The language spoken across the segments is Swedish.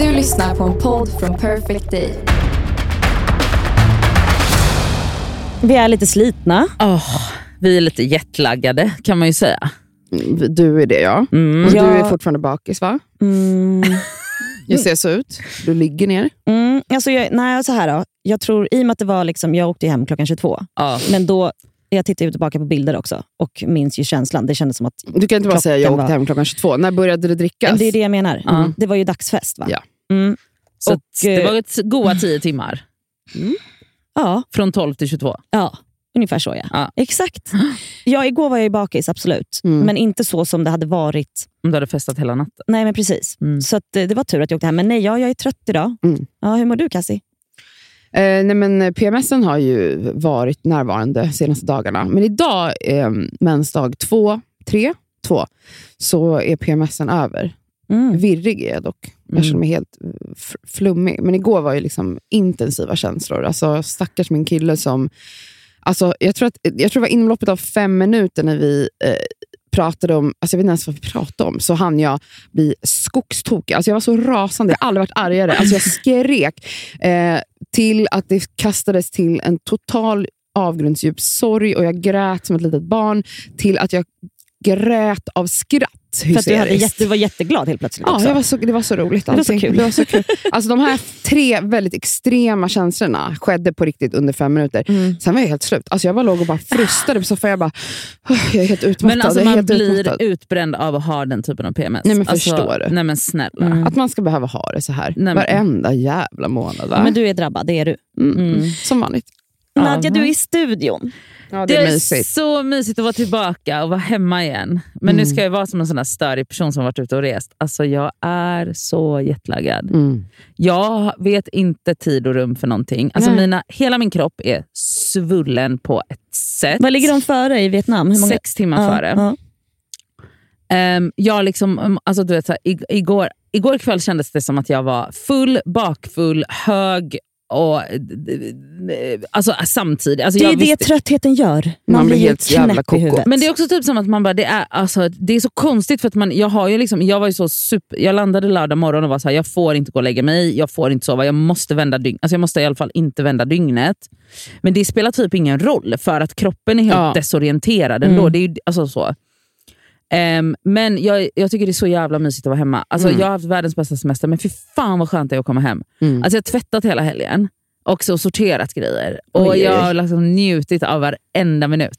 Du lyssnar på en podd från Perfect Day. Vi är lite slitna. Åh, vi är lite jetlaggade kan man ju säga. Mm, Du är det ja. Mm. Och Ja. du är fortfarande bakis va? Mm. Jag ser så ut. Du ligger ner. Mm, alltså jag, nej, så här då. Jag tror, i och med att det var liksom, jag åkte hem klockan 22, Ja. men då, jag tittar ju tillbaka på bilder också och minns ju känslan. Det kändes som att... Du kan inte bara säga jag Klockan åkte var- hem klockan 22. När började det drickas? Men det är det jag menar. Ja. Det var ju dagsfest va? Ja. Mm, Så Och, att det eh, var ett goa tio timmar. ja, Från 12 till 22. ja, ungefär så ja. Ja. Exakt. Ja, igår var jag ju bakis, absolut. Mm. Men inte så som det hade varit. Om du hade festat hela natten. Nej, men precis. Mm. Så att, eh, det var tur att jag åkte hem. Men nej, ja, jag är trött idag. Mm. Ja, hur mår du Cassie? Eh, nej men PMSen har ju varit närvarande de senaste dagarna. Men idag, eh, mensdag två, tre, två, så är PMSen över. Mm. Virrig är jag dock. Jag Mm. känner mig helt eh, flummig. Men igår var ju liksom intensiva känslor. Alltså, stackars min kille som... Alltså, jag, tror att, jag tror det var inom loppet av fem minuter när vi eh, pratade om... Alltså, jag vet inte ens vad vi pratade om. Så hann jag bli skogstokig. Alltså, jag var så rasande. Jag har aldrig varit argare. Alltså, jag skrek eh, till att det kastades till en total avgrundsdjup sorg och jag grät som ett litet barn till att jag grät av skratt. För att du, hade jätte, var jätteglad helt plötsligt Ja, jag var så, det var så roligt. Det var så allting. kul. Det var så kul. Alltså, de här tre väldigt extrema känslorna skedde på riktigt under fem minuter. Mm. Sen var jag helt slut. Alltså, jag bara låg och bara frustade på soffan. Jag bara, "Åh, jag är helt utmattad. Men alltså man helt blir utmattad. utbränd av att ha den typen av PMS. Nej, men alltså, förstår du? Nej men snälla. Mm. Att man ska behöva ha det så här Nej, men- varenda jävla månad. Va? Men du är drabbad, det är du. mm. Mm. Som vanligt. Nadja, du är i studion. Ja, Det det är är mysigt. så mysigt att vara tillbaka och vara hemma igen. Men nu Mm. ska jag vara som en sån där störig person som varit ute och rest. Alltså jag är så jetlaggad. Mm. Jag vet inte tid och rum för någonting. Alltså Nej. mina, hela min kropp är svullen på ett sätt. Vad ligger de före i Vietnam? Sex timmar Ja, före. ja. Ehm, jag liksom, um, alltså du vet, så här, ig- igår, igår kväll kändes det som att jag var full, bakfull, hög och eh, d- alltså, samtidigt. Alltså, Det är jag det visste- tröttheten gör. Man, Man blir helt knäpp i huvudet. Men det är också typ som att man bara, det är, alltså, det är så konstigt för att man, jag har ju liksom, jag var ju så super, jag landade lördag morgon och var så här, jag får inte gå och lägga mig, jag får inte sova, jag måste vända dygn, alltså jag måste i alla fall inte vända dygnet. Men det spelar typ ingen roll för att kroppen är helt Ja. desorienterad ändå. Mm. Det är ju, alltså så. Ehm, men jag, jag tycker det är så jävla mysigt att vara hemma. Alltså, Mm. Jag har haft världens bästa semester, men fy fan vad skönt det är att komma hem. Mm. Alltså, jag har tvättat hela helgen och så sorterat grejer. Och oj, Jag har liksom njutit av varenda minut.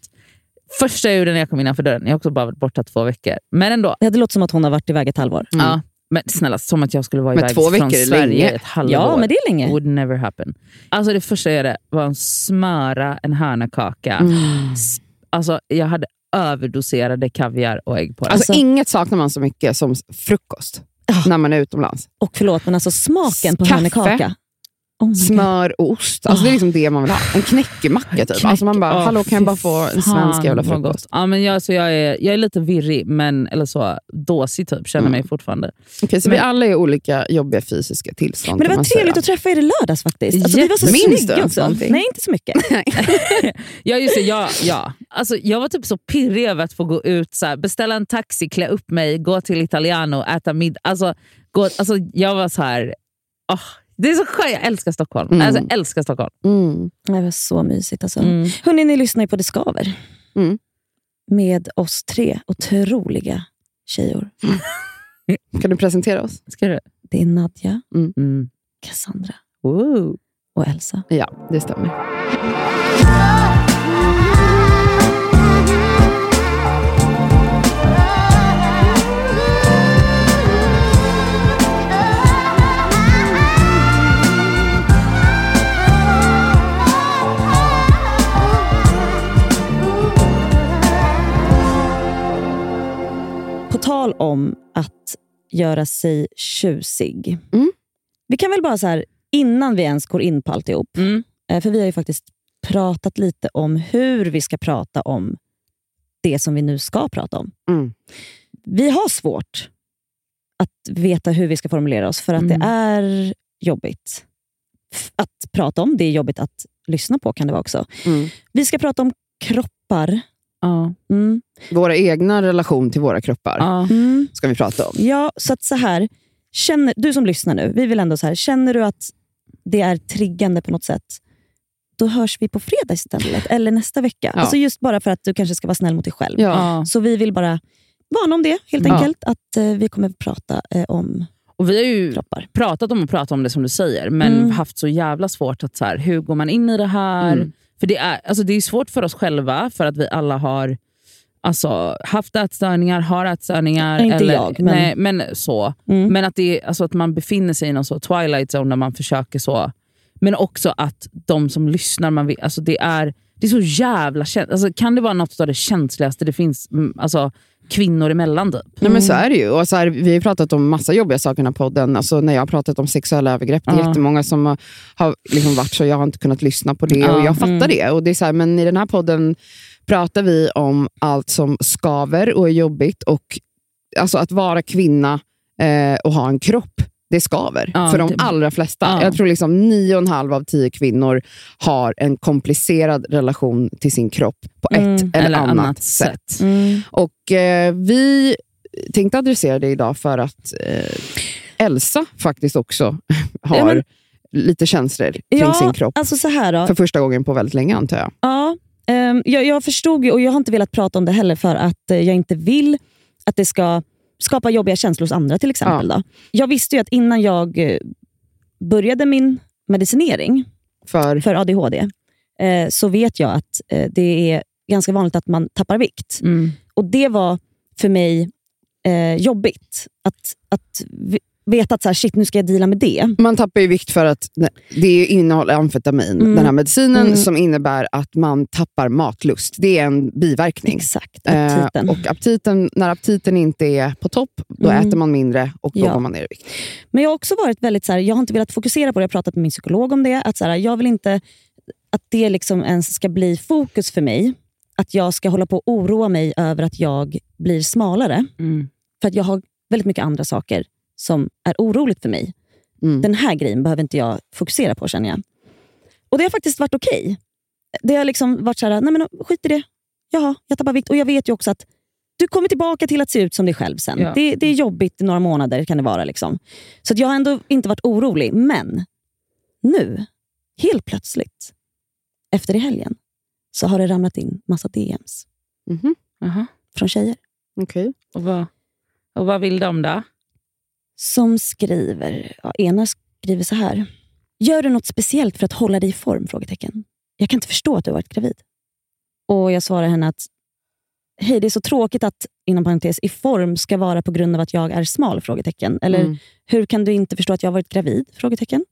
Första jag gjorde när jag kom innanför dörren, jag har också bara varit borta två veckor. Men ändå. Det låter som att hon har varit iväg ett halvår. Mm. Ja, men snälla, som att jag skulle vara Men iväg två från veckor Sverige länge. ett halvår. Ja, men det är länge. Would never happen. Alltså det första jag gjorde var att smöra en hörnakaka. Mm. Alltså, jag hade överdoserade kaviar och ägg på den. Alltså, Alltså- inget saknar man så mycket som frukost när man är utomlands. Och förlåt, men alltså smaken på Kaffe. hörnekaka. Oh. Smör och ost. Alltså, Det är liksom det man vill ha. En knäckemacka typ. Alltså man bara, Åh, hallå kan jag bara få en svensk jävla frukost? Ja, men jag, så jag, är, jag är lite virrig, men, eller så dåsig typ, känner Mm. mig fortfarande. Okej, så Men- vi alla är olika jobbiga fysiska tillstånd. Men det var trevligt säga. att träffa er i lördags faktiskt. Alltså, vi var så Minns du snygga också. någonting? Nej, inte så mycket. Ja, just det, ja, ja. Alltså, jag var typ så pirrig över att få gå ut, så här, beställa en taxi, klä upp mig, gå till Italiano, äta middag. Alltså, gå, alltså, jag var så här... åh, det är så skönt, jag älskar Stockholm. Mm. Alltså, jag älskar Stockholm. Mm. Det var så mysigt. Alltså. Mm. Hörrni, ni lyssnar ju på Det Skaver. Mm. Med oss tre otroliga tjejor. Kan du presentera oss? Ska du? Det är Nadja, Mm. Cassandra Woo. och Elsa. Ja, det stämmer. Tal om att göra sig tjusig. Mm. Vi kan väl bara så här, innan vi ens går in på alltihop, Mm. eh, för vi har ju faktiskt pratat lite om hur vi ska prata om det som vi nu ska prata om. Mm. Vi har svårt att veta hur vi ska formulera oss, för att Mm. det är jobbigt att prata om. Det är jobbigt att lyssna på kan det vara också. Mm. Vi ska prata om kroppar. Ja. Mm. Våra egna relation till våra kroppar Ja. Mm. ska vi prata om. Ja, så att så här. känner, du som lyssnar nu, vi vill ändå så här, känner du att det är triggande på något sätt, då hörs vi på fredag istället, eller nästa vecka. Ja. Alltså just bara för att du kanske ska vara snäll mot dig själv. Ja. Så vi vill bara varna om det, helt enkelt. Att eh, vi kommer att prata eh, om Och vi har ju kroppar. pratat om och pratat om det som du säger, men Mm. haft så jävla svårt att så här, hur går man in i det här? Mm. För det är, alltså det är svårt för oss själva, för att vi alla har alltså, haft ätstörningar, har ätstörningar. Inte eller, jag, men- Nej, men så. Mm. Men att, det, är- alltså att man befinner sig i någon så twilight zone där man försöker så. Men också att de som lyssnar, man vill, alltså det, är, det är så jävla känsligt. Alltså kan det vara något av det känsligaste det finns mm, alltså, kvinnor emellan? Typ? Nej, men så är det ju. Och så här, vi har ju pratat om massa jobbiga saker i den här podden. Alltså, när jag har pratat om sexuella övergrepp, det är Ja. jättemånga som har, har liksom varit så, jag har inte kunnat lyssna på det. Ja. Och Jag fattar Mm. det. Och det är så här, men i den här podden pratar vi om allt som skaver och är jobbigt. Och alltså, Att vara kvinna eh, och ha en kropp, det skaver. Ja, för de allra flesta. Ja. Jag tror liksom nio och en halv av tio kvinnor har en komplicerad relation till sin kropp på ett Mm, eller, annat, sätt. Mm. Och eh, Vi tänkte adressera det idag för att eh, Elsa faktiskt också har Ja, men- lite känslor kring sin kropp. Alltså så här då. För första gången på väldigt länge antar jag. Ja, ehm, jag, jag förstod ju, och jag har inte velat prata om det heller för att eh, jag inte vill att det ska skapa jobbiga känslor hos andra till exempel. Då. Jag visste ju att innan jag eh, började min medicinering För, för ADHD eh, så vet jag att eh, det är ganska vanligt att man tappar vikt. Mm. Och Det var för mig eh, jobbigt att, att veta att så här, shit, nu ska jag deala med det. man tappar ju vikt för att det innehåller amfetamin, Mm. den här medicinen, Mm. som innebär att man tappar matlust. Det är en biverkning. Exakt, Eh, aptiten. och aptiten, när aptiten inte är på topp, då Mm. äter man mindre och då Ja. går man ner i vikt. Men jag har också varit väldigt så här, jag har inte velat fokusera på det. Jag har pratat med min psykolog om det. Att så här, jag vill inte att det liksom ens ska bli fokus för mig. Att jag ska hålla på och oroa mig över att jag blir smalare. Mm. För att jag har väldigt mycket andra saker som är oroligt för mig. Mm. Den här grejen behöver inte jag fokusera på känner jag. Och det har faktiskt varit okej. Det har liksom varit så här, nej men skit i det. Jaha, jag tappar vikt. Och jag vet ju också att du kommer tillbaka till att se ut som dig själv sen. Ja. Det, det är jobbigt i några månader kan det vara. Liksom. Så att jag har ändå inte varit orolig. Men nu, helt plötsligt, efter i helgen, så har det ramlat in massa DMs Mhm. Jaha. från tjejer. Okej. Och, vad, och vad vill de då? Som skriver, ja, ena skriver så här. Gör du något speciellt för att hålla dig i form? Frågetecken. Jag kan inte förstå att du varit gravid. Och Jag svarar henne att Hej, det är så tråkigt att inom parentes, i form ska vara på grund av att jag är smal? frågetecken. Eller Mm. hur kan du inte förstå att jag varit gravid? frågetecken.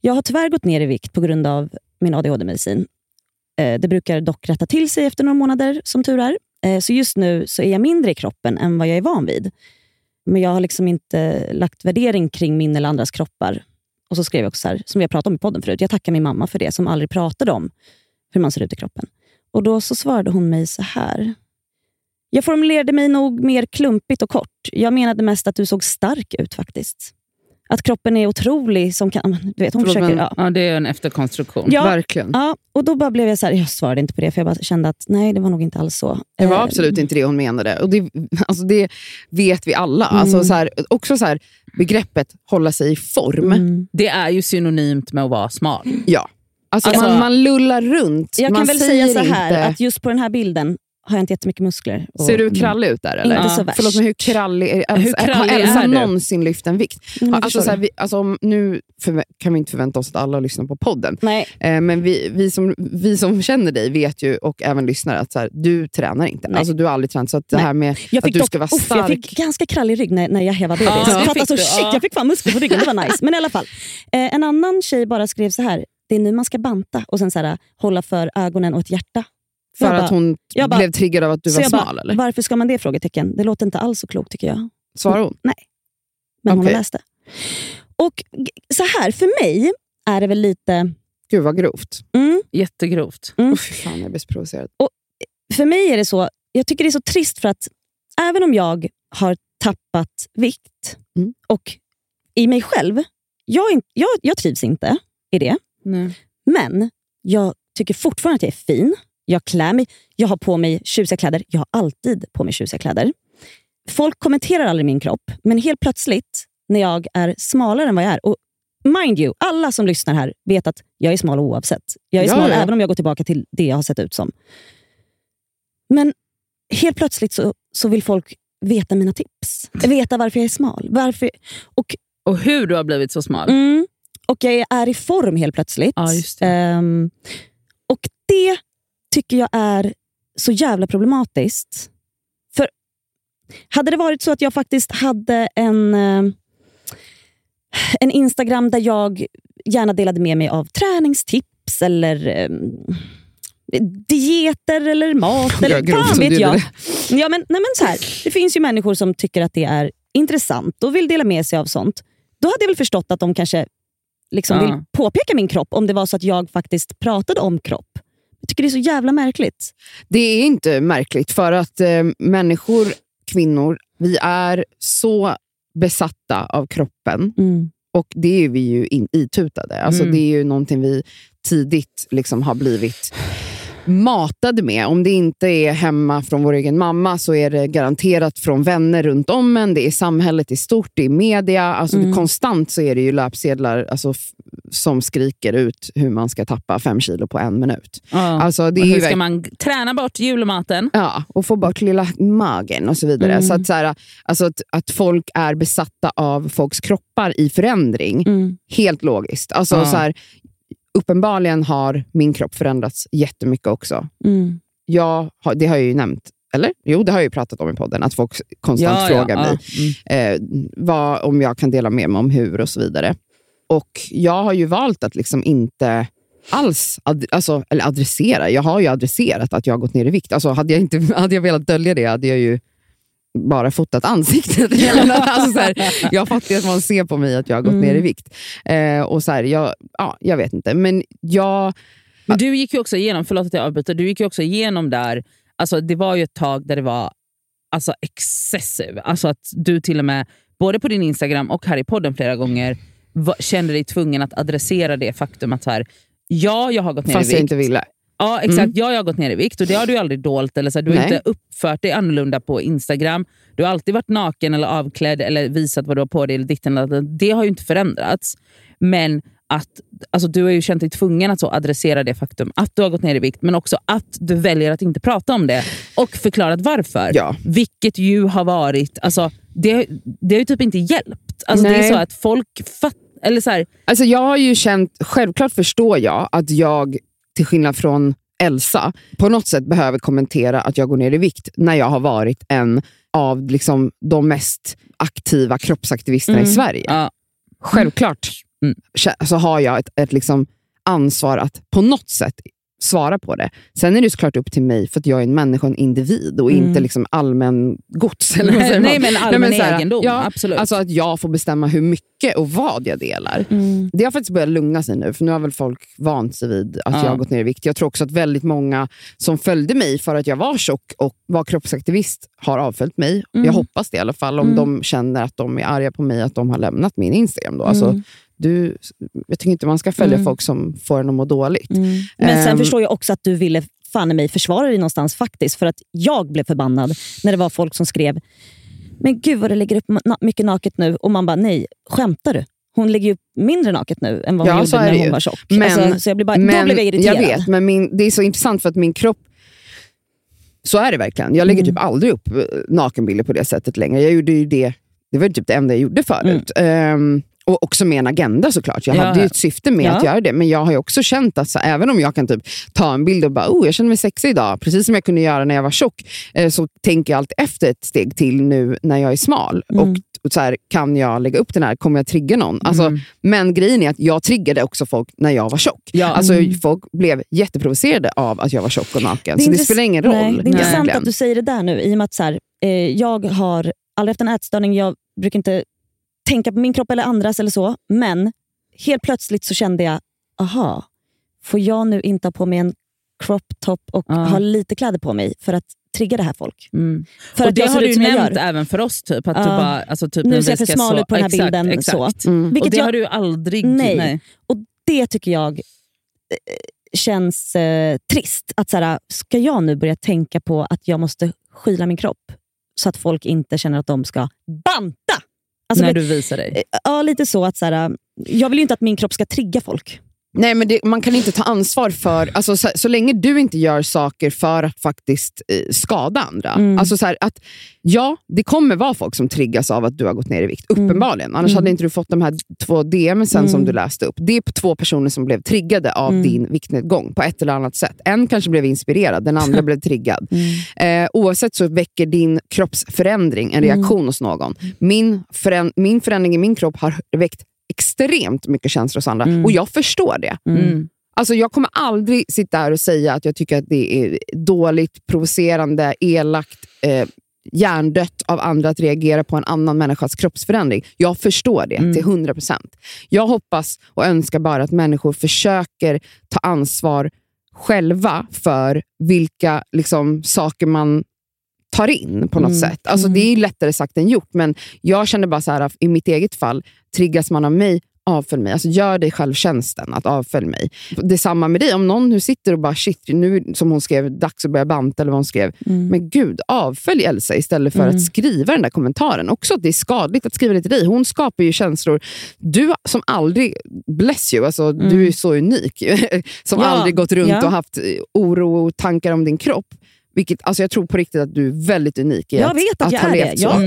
Jag har tyvärr gått ner i vikt på grund av min ADHD-medicin. Eh, Det brukar dock rätta till sig efter några månader, som tur är. Eh, Så just nu så är jag mindre i kroppen än vad jag är van vid. Men jag har liksom inte lagt värdering kring min eller andras kroppar. Och så skrev jag också så här, som vi har pratat om i podden förut. Jag tackar min mamma för det, som aldrig pratade om hur man ser ut i kroppen. Och Då så svarade hon mig så här. Jag formulerade mig nog mer klumpigt och kort. Jag menade mest att du såg stark ut faktiskt. Att kroppen är otrolig. Som kan, du vet, hon Förlåt, försöker, ja. Ja, det är en efterkonstruktion. Ja, Verkligen. ja, och då bara blev jag så här, jag svarade inte på det, för jag bara kände att nej, det var nog inte alls så. Det var Eh, absolut inte det hon menade. Och det, alltså det vet vi alla. Mm. Alltså så här, också så här, begreppet hålla sig i form. Mm. Det är ju synonymt med att vara smal. Ja. Alltså, Alltså- man, man lullar runt. Jag man kan väl säger säga så här, inte, att just på den här bilden har jag inte jättemycket muskler. Och- Ser du krallig ut där? Eller? Inte så värst. Förlåt, men hur krallig är alltså, Hur krallig Har Elsa är du? någonsin lyft en vikt? Mm, jag Alltså, så här, vi, alltså, nu kan vi inte förvänta oss att alla lyssnar på podden. Nej, Eh, men vi, vi, som, vi som känner dig vet ju, och även lyssnare, att så här, du tränar inte. Nej. Alltså, du har aldrig tränat. Så att det Nej. här med jag att du dock, ska vara uff, stark. jag fick ganska krallig rygg när, när jag var bebis. Det jag fattade fick så, du, shit, ja. jag fick fan muskler på ryggen, det var nice. Men i alla fall. Eh, en annan tjej bara skrev så här. Det är nu man ska banta och sen så här, hålla för ögonen och ett hjärta. För jag att hon bara- blev triggad av att du var smal? bara, eller? Varför ska man det? frågetecken. Det låter inte alls så klokt tycker jag. Svarade hon? Nej. Men hon Okej. har läst det. Och så här, för mig är det väl lite... Gud vad grovt. Mm, Jättegrovt. Mm. Oh, fy fan, jag blir så provocerad. för mig är det så, jag tycker det är så trist för att även om jag har tappat vikt Mm. och i mig själv, jag, jag, jag trivs inte i det. Nej. Men jag tycker fortfarande att jag är fin. Jag klär mig. Jag har på mig tjusiga kläder. Jag har alltid på mig tjusiga kläder. Folk kommenterar aldrig min kropp, men helt plötsligt när jag är smalare än vad jag är. Och mind you, alla som lyssnar här vet att jag är smal oavsett. Jag är Ja, smal ja. även om jag går tillbaka till det jag har sett ut som. Men helt plötsligt så, så vill folk veta mina tips. Veta varför jag är smal. Varför, och, Och hur du har blivit så smal. mm, och jag är i form helt plötsligt. Ja, det. Ehm, och det tycker jag är så jävla problematiskt. För hade det varit så att jag faktiskt hade en, eh, en Instagram där jag gärna delade med mig av träningstips eller eh, dieter eller mat. Jag Eller, grovt fan vet jag. Ja, men, nej, men så här, det finns ju människor som tycker att det är intressant och vill dela med sig av sånt. Då hade jag väl förstått att de kanske liksom Ja. vill påpeka min kropp om det var så att jag faktiskt pratade om kropp. Jag tycker det är så jävla märkligt. Det är inte märkligt för att eh, människor, kvinnor, vi är så besatta av kroppen och det är vi ju in, itutade. Alltså, Mm. Det är ju någonting vi tidigt liksom har blivit matade med. Om det inte är hemma från vår egen mamma så är det garanterat från vänner runt om en. Det är samhället i stort, det är media. Alltså Mm. konstant så är det ju löpsedlar alltså, som skriker ut hur man ska tappa fem kilo på en minut. Ja. Alltså, det är hur ska man träna bort julmaten? Ja, och få bort lilla magen och så vidare. Mm. Så, att, så här, alltså att, att folk är besatta av folks kroppar i förändring, helt logiskt. Alltså, Ja. så här, uppenbarligen har min kropp förändrats jättemycket också. Mm. Jag har, det har jag ju nämnt, eller? Jo, det har jag ju pratat om i podden, att folk konstant frågar mig Mm. eh, vad, om jag kan dela med mig om hur och så vidare. Och jag har ju valt att liksom inte alls ad, alltså, eller adressera. Jag har ju adresserat att jag har gått ner i vikt. Alltså, hade, jag inte, hade jag velat dölja det hade jag ju bara fotat ansiktet. alltså, så här, jag fattar ju att man ser på mig att jag har gått Mm. ner i vikt. Eh, och så här, jag, ja, jag vet inte, men jag... Men du gick ju också igenom, förlåt att jag avbryter, du gick ju också igenom där, alltså det var ju ett tag där det var alltså excessive. Alltså att du till och med, både på din Instagram och här i podden flera gånger, va, kände dig tvungen att adressera det faktum att så här, ja, jag har gått ner Fast i jag vikt. inte ville. Ja, exakt. Mm. Ja, jag har gått ner i vikt och det har du aldrig dolt. Eller så du har Nej. inte uppfört dig annorlunda på Instagram. Du har alltid varit naken eller avklädd eller visat vad du har på dig. Eller ditten, det har ju inte förändrats. Men att, alltså, du har ju känt dig tvungen att så adressera det faktum att du har gått ner i vikt, men också att du väljer att inte prata om det och förklarat varför. Ja. Vilket ju har varit... Alltså, det, det har ju typ inte hjälpt. Alltså, det är så att folk fattar... Eller så här, Alltså jag har ju känt, självklart förstår jag att jag, till skillnad från Elsa, på något sätt behöver kommentera att jag går ner i vikt när jag har varit en av liksom, de mest aktiva kroppsaktivisterna Mm. i Sverige. ja, Självklart Mm. kä- så har jag ett, ett liksom ansvar att på något sätt svara på det. Sen är det såklart upp till mig, för att jag är en människa, en individ och Mm. inte liksom allmän gods. Eller vad säger nej, men allmän så här, egendom. ja, absolut. Alltså att jag får bestämma hur mycket och vad jag delar. Mm. Det har faktiskt börjat lugna sig nu, för nu har väl folk vant sig vid att Ja. jag har gått ner i vikt. Jag tror också att väldigt många som följde mig för att jag var tjock och var kroppsaktivist har avföljt mig. Mm. Jag hoppas det i alla fall, om Mm. de känner att de är arga på mig, att de har lämnat min Instagram. Då. Alltså, Mm. Du, jag tycker inte man ska följa Mm. folk som får en att må dåligt. Mm. Men sen Ehm. förstår jag också att du ville fan i mig försvara dig någonstans faktiskt. För att jag blev förbannad när det var folk som skrev Men gud vad du lägger upp mycket naket nu. Och man bara, nej, skämtar du? Hon lägger ju upp mindre naket nu än vad hon Ja, gjorde när det hon ju. var tjock. Men- alltså, så jag blev bara, då blev jag irriterad. Jag vet, men min, det är så intressant för att min kropp så är det verkligen. Jag lägger Mm. typ aldrig upp eh, nakenbilder på det sättet längre. Jag gjorde ju det, det var typ det enda jag gjorde förut. Ehm, och också med en agenda såklart. Jag Ja, hade ju ett syfte med Ja. att göra det. Men jag har ju också känt att så, även om jag kan typ ta en bild och bara oh, jag känner mig sexig idag, precis som jag kunde göra när jag var tjock, eh, så tänker jag alltid efter ett steg till nu när jag är smal. Mm. Och, så här, Kan jag lägga upp den här? Kommer jag trigga någon? Alltså, Mm. Men grejen är att jag triggade också folk när jag var tjock. Ja. Alltså, Mm. Folk blev jätteprovocerade av att jag var tjock och naken. Det så det spelar ingen roll. Nej, det är intressant att du säger det där nu. I och med att så här, eh, jag har aldrig haft en ätstörning. Jag brukar inte tänka på min kropp eller andras eller så. Men helt plötsligt så kände jag, aha, får jag nu inte ha på mig en crop top och Ja. ha lite kläder på mig för att trigga det här folk? Mm. För och att det har du nämnt även för oss. Typ, att Ja. du bara, alltså, typ Nu ser jag för smal ut på den här exakt, bilden, Exakt. så. Mm. Och det jag- har du aldrig... Nej. Och det tycker jag eh, känns eh, trist. Att så här, Ska jag nu börja tänka på att jag måste skyla min kropp så att folk inte känner att de ska banta? Alltså, när du visar dig. Ja, lite så att så här, jag vill ju inte att min kropp ska trigga folk. Nej, men det, man kan inte ta ansvar för... Alltså, så, så länge du inte gör saker för att faktiskt eh, skada andra. Mm. Alltså, så här, att, ja, det kommer vara folk som triggas av att du har gått ner i vikt. Uppenbarligen. Annars Mm. hade inte du fått de här två DM sen Mm. som du läste upp. Det är två personer som blev triggade av Mm. din viktnedgång på ett eller annat sätt. En kanske blev inspirerad, den andra blev triggad. Eh, oavsett så väcker din kroppsförändring en Mm. reaktion hos någon. Min, föränd- min förändring i min kropp har väckt extremt mycket känslor hos andra Mm. och jag förstår det. Mm. Alltså jag kommer aldrig sitta här och säga att jag tycker att det är dåligt, provocerande, elakt, eh, hjärndött av andra att reagera på en annan människas kroppsförändring. Jag förstår det Mm. till 100%. Jag hoppas och önskar bara att människor försöker ta ansvar själva för vilka liksom, saker man tar in på något Mm. sätt. Alltså, Det är lättare sagt än gjort, men jag känner bara så här, i mitt eget fall, triggas man av mig, avfölj mig. Alltså, gör dig själv tjänsten att avfölj mig. Detsamma med dig. Om någon nu sitter och bara, shit, nu som hon skrev, dags att börja banta, eller vad hon skrev. Mm. Men gud, avfölj Elsa istället för Mm. att skriva den där kommentaren. Också att det är skadligt att skriva det till dig. Hon skapar ju känslor. Du som aldrig, bless you, alltså, du är så unik. som Ja, aldrig gått runt ja. och haft oro och tankar om din kropp. Vilket, alltså jag tror på riktigt att du är väldigt unik i Jag att, vet att, jag ha levt så. Ja,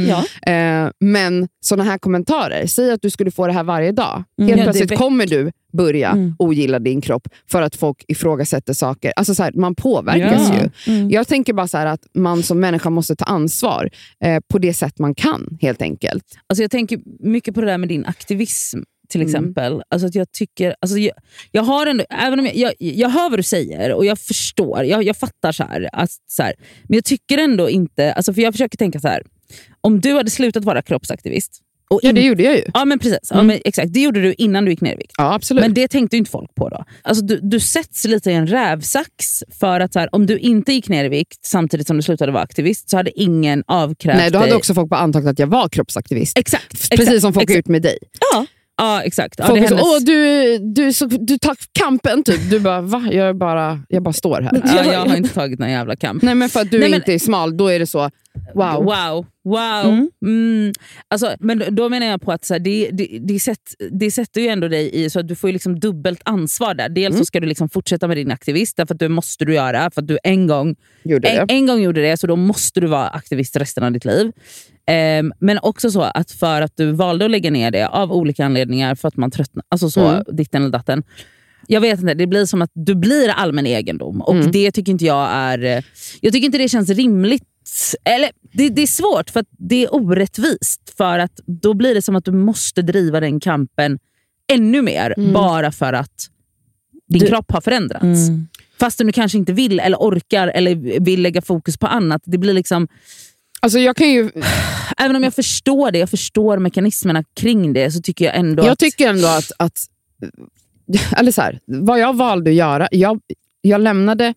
ja. Eh, men såna här kommentarer, säg att du skulle få det här varje dag. Mm. Helt Ja, plötsligt kommer du börja Mm. ogilla din kropp för att folk ifrågasätter saker. Alltså så här, man påverkas Ja. ju. Mm. Jag tänker bara så att man som människa måste ta ansvar eh, på det sätt man kan, helt enkelt. Alltså jag tänker mycket på det där med din aktivism till Mm. exempel. Alltså att jag tycker, alltså jag, jag har ändå, även om jag, jag, jag hör vad du säger och jag förstår, jag, jag fattar så här, att, så här, men jag tycker ändå inte, alltså för jag försöker tänka så här. om du hade slutat vara kroppsaktivist, och Ja, in- det gjorde jag ju. ja men precis, ja, Mm. men exakt, det gjorde du innan du gick ner i vikt. Ja, absolut. Men det tänkte inte folk på då. Alltså du, du sätts lite i en rävsax för att så här, om du inte gick ner i vikt samtidigt som du slutade vara aktivist så hade ingen avkrävt Nej, då hade dig... också folk bara antagit att jag var kroppsaktivist. Exakt, exakt, Precis som folk exakt. gjort med dig. Ja. Ja exakt. Ja, Folk det hennes- Åh, du, du, så, du tar kampen, typ. Du bara, va? Jag, bara, jag bara står här. Ja, jag har inte tagit någon jävla kamp. Nej, men för att du Nej, men- inte är smal, då är det så, wow. Wow. wow. Mm. Mm. Alltså, men då menar jag på att så här, det, det, det, sätt, det sätter ju ändå dig i så att du får liksom dubbelt ansvar där. Dels Mm. så ska du liksom fortsätta med din aktivist, därför att det måste du göra. För att du en gång, Gjorde en, det. en gång gjorde det, så då måste du vara aktivist resten av ditt liv. Ehm, men också så att för att du valde att lägga ner det av olika anledningar, för att man tröttnar, alltså så, Mm. ditten eller datten. Jag vet inte, det blir som att du blir allmän egendom och Mm. det tycker inte jag är... Jag tycker inte det känns rimligt. Eller det, det är svårt för det är orättvist. För att då blir det som att du måste driva den kampen ännu mer Mm. bara för att din Du- kropp har förändrats. Mm. Fastän du kanske inte vill eller orkar eller vill lägga fokus på annat. Det blir liksom, Alltså, jag kan ju även om jag förstår det, jag förstår mekanismerna kring det, så tycker jag ändå Jag att... tycker ändå att, att eller så här, vad jag valde att göra, jag, jag lämnade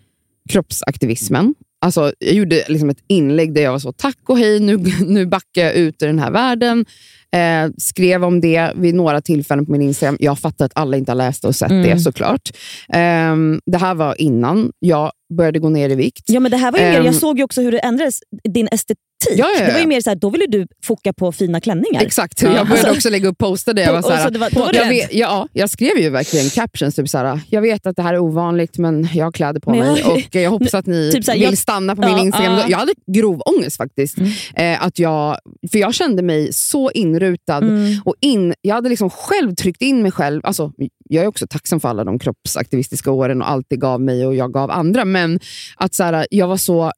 kroppsaktivismen. Alltså, jag gjorde liksom ett inlägg där jag var så, tack och hej, nu, nu backar jag ut ur den här världen. Eh, skrev om det vid några tillfällen på min Instagram. Jag fattar att alla inte har läst och sett Mm. det såklart. Eh, det här var innan jag började gå ner i vikt. Ja, men det här var ju mer, Ehm. jag såg ju också hur det ändrades, din estetik. Ja, ja, ja. Det var ju mer så här, då ville du foka på fina klänningar. Exakt, Ja. jag började Alltså- också lägga upp poster där jag var så här, så var- var jag, vet, ja, jag skrev ju verkligen captions, typ såhär, jag vet att det här är ovanligt men jag har kläder på Men mig jag- och jag hoppas att ni Typ såhär, vill jag- stanna på min Instagram. ja. Jag hade grov ångest faktiskt. Mm. Eh, att jag, för jag kände mig så inrutad. Mm. Och in, jag hade liksom själv tryckt in mig själv. Alltså, jag är också tacksam för alla de kroppsaktivistiska åren och allt det gav mig och jag gav andra. Men att så här, jag var så...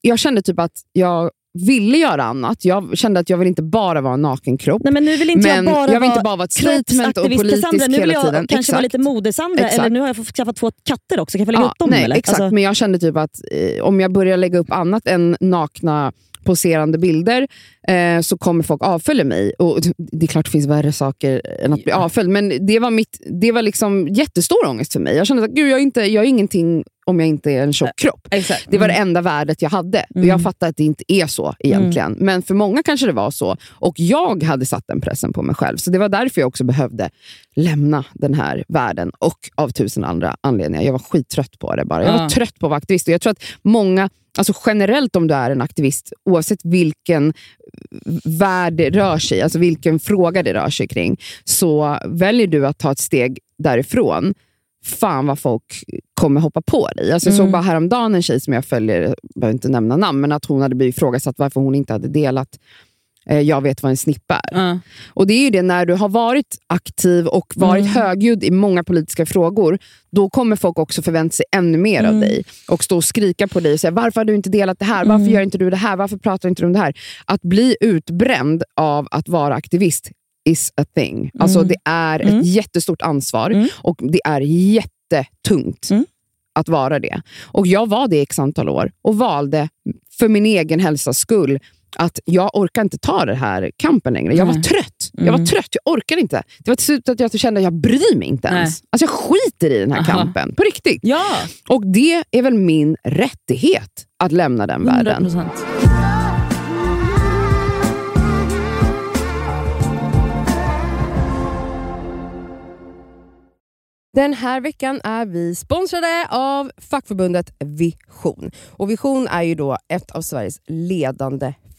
Jag kände typ att jag ville göra annat. Jag kände att jag vill inte bara vara en naken kropp. Nej, men nu vill inte men jag bara jag vill inte bara vara ett statement och politisk Cassandra. Nu vill hela jag tiden. kanske vara lite mode-Sandra. Eller nu har jag fått skaffa två katter också. Kan jag få lägga Ja, upp dem? nej, eller? Exakt, Alltså, men jag kände typ att eh, om jag börjar lägga upp annat än nakna poserande bilder eh, så kommer folk avfölja mig. Och det är klart det finns värre saker än att bli avföljd, men det var, mitt, det var liksom jättestor ångest för mig. Jag kände att Gud, jag, är inte, jag är ingenting om jag inte är en tjock kropp. Exakt. Det var det Mm. enda värdet jag hade. Och Mm. Jag fattar att det inte är så egentligen. Men för många kanske det var så. Och jag hade satt den pressen på mig själv. Så det var därför jag också behövde lämna den här världen. Och av tusen andra anledningar. Jag var skittrött på det bara. Jag var trött på att vara aktivist. Och jag tror att många, alltså generellt om du är en aktivist, oavsett vilken värld det rör sig alltså vilken fråga det rör sig kring, så väljer du att ta ett steg därifrån fan vad folk kommer hoppa på dig. Alltså jag såg Mm. bara häromdagen en tjej som jag följer, jag behöver inte nämna namn, men att hon hade blivit ifrågasatt varför hon inte hade delat Jag vet vad en snippa är. Ja. Och det är ju det, när du har varit aktiv och varit Mm. högljudd i många politiska frågor, då kommer folk också förvänta sig ännu mer av Mm. dig. Och stå och skrika på dig och säga, varför har du inte delat det här? Varför Mm. gör inte du det här? Varför pratar inte du om det här? Att bli utbränd av att vara aktivist is a thing. Alltså Mm. det är Mm. ett jättestort ansvar Mm. och det är jättetungt Mm. att vara det. Och jag var det i x antal år och valde för min egen hälsas skull att jag orkar inte ta den här kampen längre. Jag var Nej. trött. Jag var Mm. trött, jag orkar inte. Det var till slut att jag kände att jag bryr mig inte Nej. ens. Alltså jag skiter i den här Aha. kampen, på riktigt. ja, Och det är väl min rättighet att lämna den 100 världen. procent. Den här veckan är vi sponsrade av fackförbundet Vision. Och Vision är ju då ett av Sveriges ledande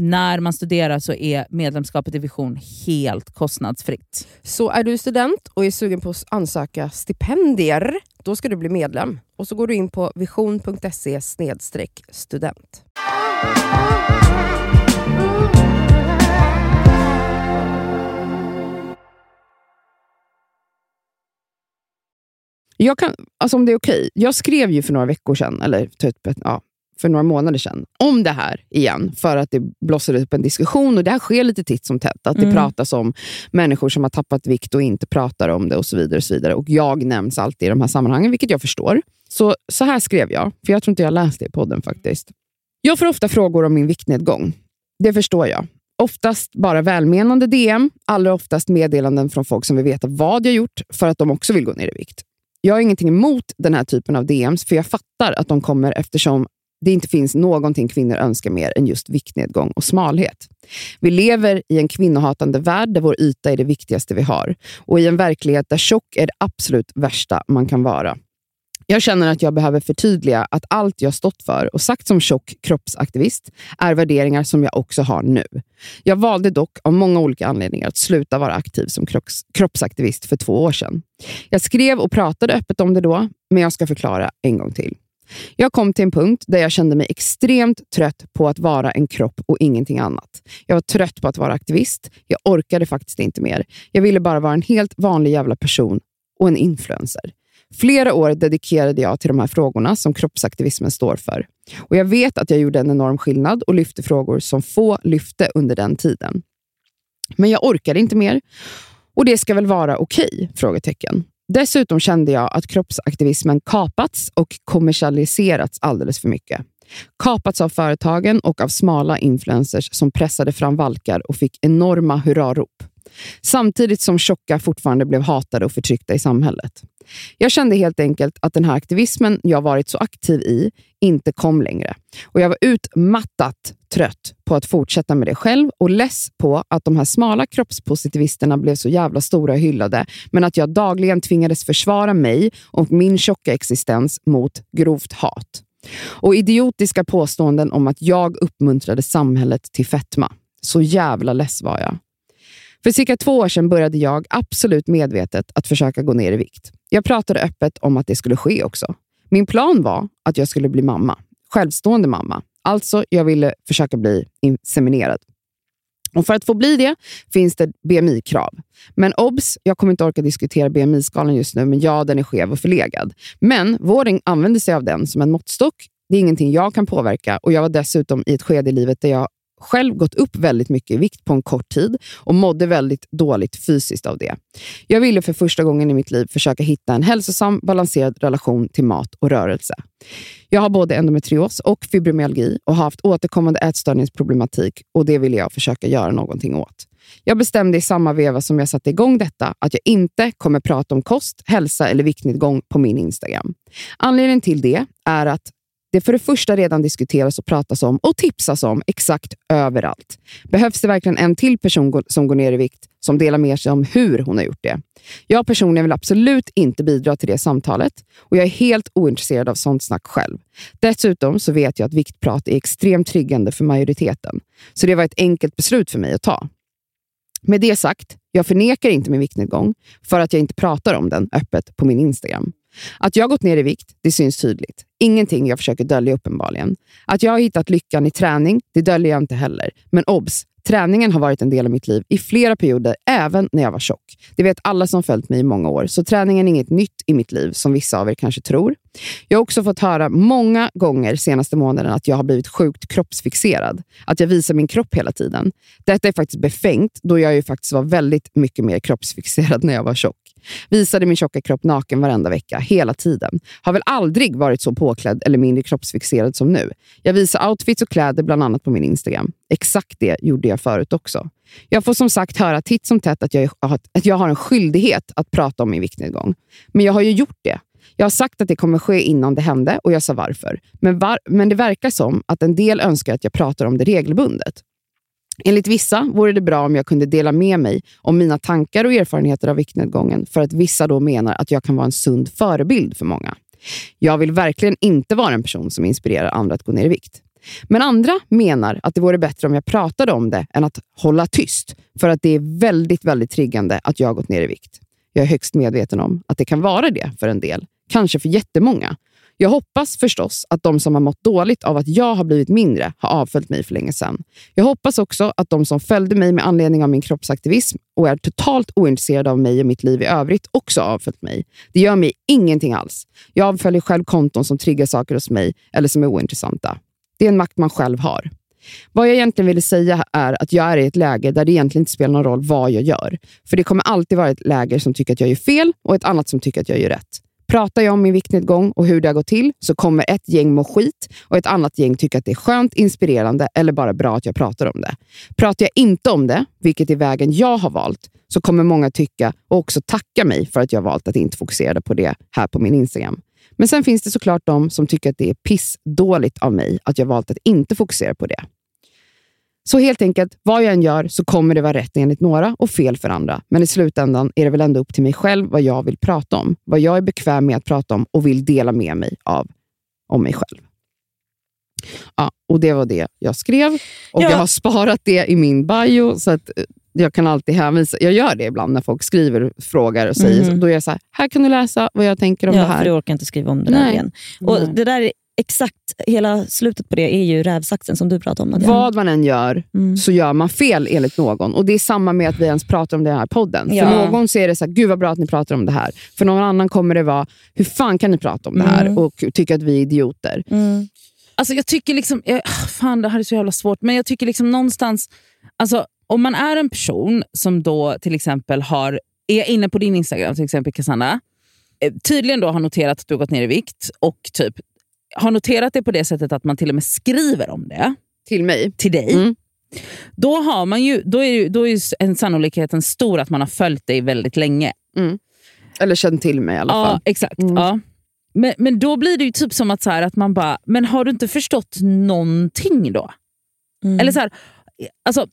när man studerar så är medlemskapet i Vision helt kostnadsfritt. Så är du student och är sugen på att ansöka stipendier, då ska du bli medlem. Och så går du in på vision.se student. Jag kan, alltså om det är okej, jag skrev ju för några veckor sedan, eller typ, ja, för några månader sedan, om det här igen. För att det blossade upp en diskussion och det här sker lite titt som tätt. Att det Mm. pratas om människor som har tappat vikt och inte pratar om det och så vidare. Och så vidare. Och jag nämns alltid i de här sammanhangen, vilket jag förstår. Så, så här skrev jag, för jag tror inte jag läst det i podden faktiskt. Jag får ofta frågor om min viktnedgång. Det förstår jag. Oftast bara välmenande DM, allra oftast meddelanden från folk som vill veta vad jag gjort för att de också vill gå ner i vikt. Jag har ingenting emot den här typen av DMs, för jag fattar att de kommer eftersom det inte finns någonting kvinnor önskar mer än just viktnedgång och smalhet. Vi lever i en kvinnohatande värld där vår yta är det viktigaste vi har och i en verklighet där tjock är det absolut värsta man kan vara. Jag känner att jag behöver förtydliga att allt jag stått för och sagt som tjock kroppsaktivist är värderingar som jag också har nu. Jag valde dock av många olika anledningar att sluta vara aktiv som kroppsaktivist för två år sedan. Jag skrev och pratade öppet om det då, men jag ska förklara en gång till. Jag kom till en punkt där jag kände mig extremt trött på att vara en kropp och ingenting annat. Jag var trött på att vara aktivist. Jag orkade faktiskt inte mer. Jag ville bara vara en helt vanlig jävla person och en influencer. Flera år dedikerade jag till de här frågorna som kroppsaktivismen står för. Och Jag vet att jag gjorde en enorm skillnad och lyfte frågor som få lyfte under den tiden. Men jag orkade inte mer och det ska väl vara okej? Frågetecken. Dessutom kände jag att kroppsaktivismen kapats och kommersialiserats alldeles för mycket. Kapats av företagen och av smala influencers som pressade fram valkar och fick enorma hurrarop. Samtidigt som tjocka fortfarande blev hatade och förtryckta i samhället. Jag kände helt enkelt att den här aktivismen jag varit så aktiv i inte kom längre. Och Jag var utmattat trött på att fortsätta med det själv och less på att de här smala kroppspositivisterna blev så jävla stora och hyllade, men att jag dagligen tvingades försvara mig och min tjocka existens mot grovt hat. Och idiotiska påståenden om att jag uppmuntrade samhället till fetma. Så jävla less var jag. För cirka två år sedan började jag absolut medvetet att försöka gå ner i vikt. Jag pratade öppet om att det skulle ske också. Min plan var att jag skulle bli mamma. Självstående mamma. Alltså, jag ville försöka bli inseminerad. Och För att få bli det finns det BMI-krav. Men obs, jag kommer inte orka diskutera BMI-skalan just nu, men ja, den är skev och förlegad. Men vården använder sig av den som en måttstock. Det är ingenting jag kan påverka och jag var dessutom i ett skede i livet där jag själv gått upp väldigt mycket i vikt på en kort tid och mådde väldigt dåligt fysiskt av det. Jag ville för första gången i mitt liv försöka hitta en hälsosam, balanserad relation till mat och rörelse. Jag har både endometrios och fibromyalgi och har haft återkommande ätstörningsproblematik och det ville jag försöka göra någonting åt. Jag bestämde i samma veva som jag satte igång detta att jag inte kommer prata om kost, hälsa eller viktnedgång på min Instagram. Anledningen till det är att det för det första redan diskuteras och pratas om och tipsas om exakt överallt. Behövs det verkligen en till person som går ner i vikt som delar med sig om hur hon har gjort det? Jag personligen vill absolut inte bidra till det samtalet och jag är helt ointresserad av sånt snack själv. Dessutom så vet jag att viktprat är extremt triggande för majoriteten, så det var ett enkelt beslut för mig att ta. Med det sagt, jag förnekar inte min viktnedgång för att jag inte pratar om den öppet på min Instagram. Att jag gått ner i vikt, det syns tydligt. Ingenting jag försöker dölja uppenbarligen. Att jag har hittat lyckan i träning, det döljer jag inte heller. Men obs! Träningen har varit en del av mitt liv i flera perioder, även när jag var tjock. Det vet alla som följt mig i många år, så träningen är inget nytt i mitt liv, som vissa av er kanske tror. Jag har också fått höra många gånger senaste månaden att jag har blivit sjukt kroppsfixerad. Att jag visar min kropp hela tiden. Detta är faktiskt befängt, då jag ju faktiskt var väldigt mycket mer kroppsfixerad när jag var tjock. Visade min tjocka kropp naken varenda vecka, hela tiden. Har väl aldrig varit så påklädd eller mindre kroppsfixerad som nu. Jag visar outfits och kläder bland annat på min Instagram. Exakt det gjorde jag förut också. Jag får som sagt höra titt som tätt att jag, att jag har en skyldighet att prata om min viktnedgång. Men jag har ju gjort det. Jag har sagt att det kommer ske innan det hände och jag sa varför. Men, var, men det verkar som att en del önskar att jag pratar om det regelbundet. Enligt vissa vore det bra om jag kunde dela med mig om mina tankar och erfarenheter av viktnedgången för att vissa då menar att jag kan vara en sund förebild för många. Jag vill verkligen inte vara en person som inspirerar andra att gå ner i vikt. Men andra menar att det vore bättre om jag pratade om det än att hålla tyst, för att det är väldigt, väldigt triggande att jag har gått ner i vikt. Jag är högst medveten om att det kan vara det för en del, kanske för jättemånga. Jag hoppas förstås att de som har mått dåligt av att jag har blivit mindre har avföljt mig för länge sedan. Jag hoppas också att de som följde mig med anledning av min kroppsaktivism och är totalt ointresserade av mig och mitt liv i övrigt också avföljt mig. Det gör mig ingenting alls. Jag avföljer själv konton som triggar saker hos mig eller som är ointressanta. Det är en makt man själv har. Vad jag egentligen ville säga är att jag är i ett läge där det egentligen inte spelar någon roll vad jag gör. För det kommer alltid vara ett läger som tycker att jag gör fel och ett annat som tycker att jag gör rätt. Pratar jag om min viktnedgång och hur det har gått till så kommer ett gäng må skit och ett annat gäng tycka att det är skönt, inspirerande eller bara bra att jag pratar om det. Pratar jag inte om det, vilket är vägen jag har valt, så kommer många tycka och också tacka mig för att jag valt att inte fokusera på det här på min Instagram. Men sen finns det såklart de som tycker att det är pissdåligt av mig att jag valt att inte fokusera på det. Så helt enkelt, vad jag än gör så kommer det vara rätt enligt några och fel för andra. Men i slutändan är det väl ändå upp till mig själv vad jag vill prata om. Vad jag är bekväm med att prata om och vill dela med mig av om mig själv. Ja, och Det var det jag skrev och Ja. jag har sparat det i min bio. Så att eh, jag kan alltid hänvisa. Jag gör det ibland när folk skriver frågor och säger så. Då är jag så här, här kan du läsa vad jag tänker om ja, det för här. du orkar inte skriva om det där Nej. igen. Och Nej. det där är exakt, hela slutet på det är ju rävsaxen som du pratade om. Nadja. Vad man än gör Mm. så gör man fel enligt någon. Och Det är samma med att vi ens pratar om det här podden. Ja. För någon så är det så här, gud vad bra att ni pratar om det här. För någon annan kommer det vara, hur fan kan ni prata om det här Mm. och tycka att vi är idioter? Mm. Alltså jag tycker liksom, jag, fan det här är så jävla svårt, men jag tycker liksom någonstans, alltså om man är en person som då till exempel har, är inne på din Instagram, till exempel Cassandra, eh, tydligen då har noterat att du har gått ner i vikt och typ har noterat det på det sättet att man till och med skriver om det Till mig. till dig. Mm. Då, har man ju, då är, ju, då är ju en sannolikheten stor att man har följt dig väldigt länge. Eller känt till mig i alla fall. Ja, exakt. Mm. Ja. Men, men då blir det ju typ som att, så här, att man bara, men har du inte förstått någonting då? Mm. Eller så här, alltså,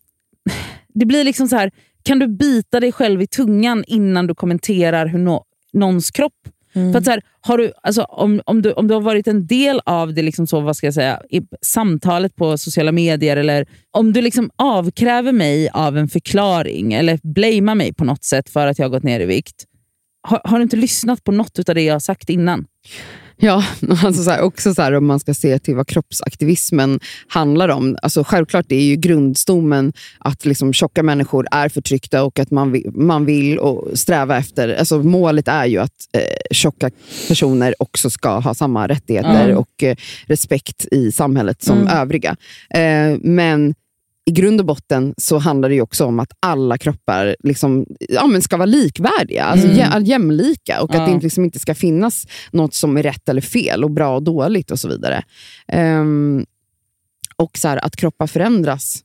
det blir liksom så här, kan du bita dig själv i tungan innan du kommenterar hur nå någons kropp? Mm. För att så här, har du, alltså, om, om, du, om du har varit en del av det liksom så, vad ska jag säga, i samtalet på sociala medier, eller om du liksom avkräver mig av en förklaring eller blamear mig på något sätt för att jag har gått ner i vikt, har, har du inte lyssnat på något av det jag har sagt innan? Ja, alltså så här, också så här, om man ska se till vad kroppsaktivismen handlar om. Alltså självklart det är ju grundstommen att liksom tjocka människor är förtryckta och att man vill, man vill och sträva efter... Alltså målet är ju att eh, tjocka personer också ska ha samma rättigheter Mm. och eh, respekt i samhället som Mm. övriga. Eh, men i grund och botten så handlar det ju också om att alla kroppar liksom, ja, men ska vara likvärdiga, alltså Mm. jä- jämlika och Ja. att det inte, liksom inte ska finnas något som är rätt eller fel och bra och dåligt och så vidare. Ehm, och så här, att kroppar förändras.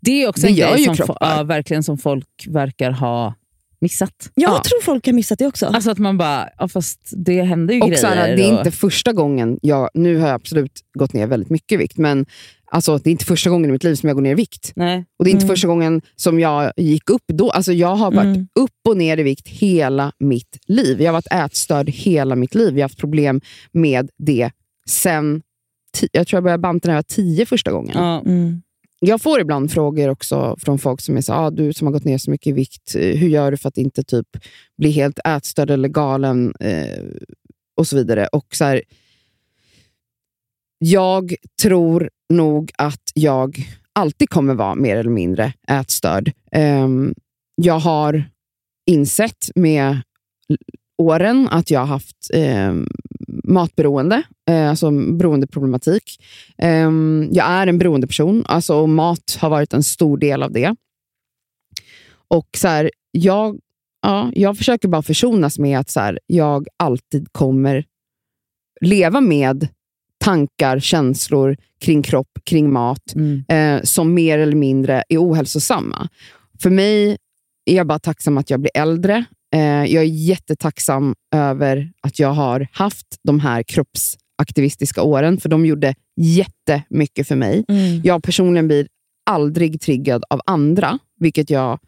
Det är också Det en grej som, kroppar. ja, verkligen som folk verkar ha missat. Jag Ja. tror folk har missat det också. Alltså att man bara, ja, fast det händer ju Och grejer. så här, det är och- inte första gången, jag, nu har jag absolut gått ner väldigt mycket i vikt, men alltså, det är inte första gången i mitt liv som jag går ner i vikt. Nej. Och det är inte Mm. första gången som jag gick upp då. Alltså jag har varit Mm. upp och ner i vikt hela mitt liv. Jag har varit ätstörd hela mitt liv. Jag har haft problem med det sen... Jag tror jag började banta när jag var tio första gången. Ja. Mm. Jag får ibland frågor också från folk som är så ah, du som har gått ner så mycket i vikt, eh, hur gör du för att inte typ bli helt ätstörd eller galen? Eh, och så vidare. Och så här, jag tror nog att jag alltid kommer vara mer eller mindre ätstörd. Ehm, jag har insett med åren att jag har haft ehm, matberoende, eh, alltså beroendeproblematik. Ehm, jag är en beroendeperson alltså, och mat har varit en stor del av det. Och så här, jag, ja, jag försöker bara försonas med att så här, jag alltid kommer leva med tankar, känslor kring kropp, kring mat Mm. eh, som mer eller mindre är ohälsosamma. För mig är jag bara tacksam att jag blir äldre. Eh, jag är jättetacksam över att jag har haft de här kroppsaktivistiska åren, för de gjorde jättemycket för mig. Mm. Jag personligen blir aldrig triggad av andra, vilket jag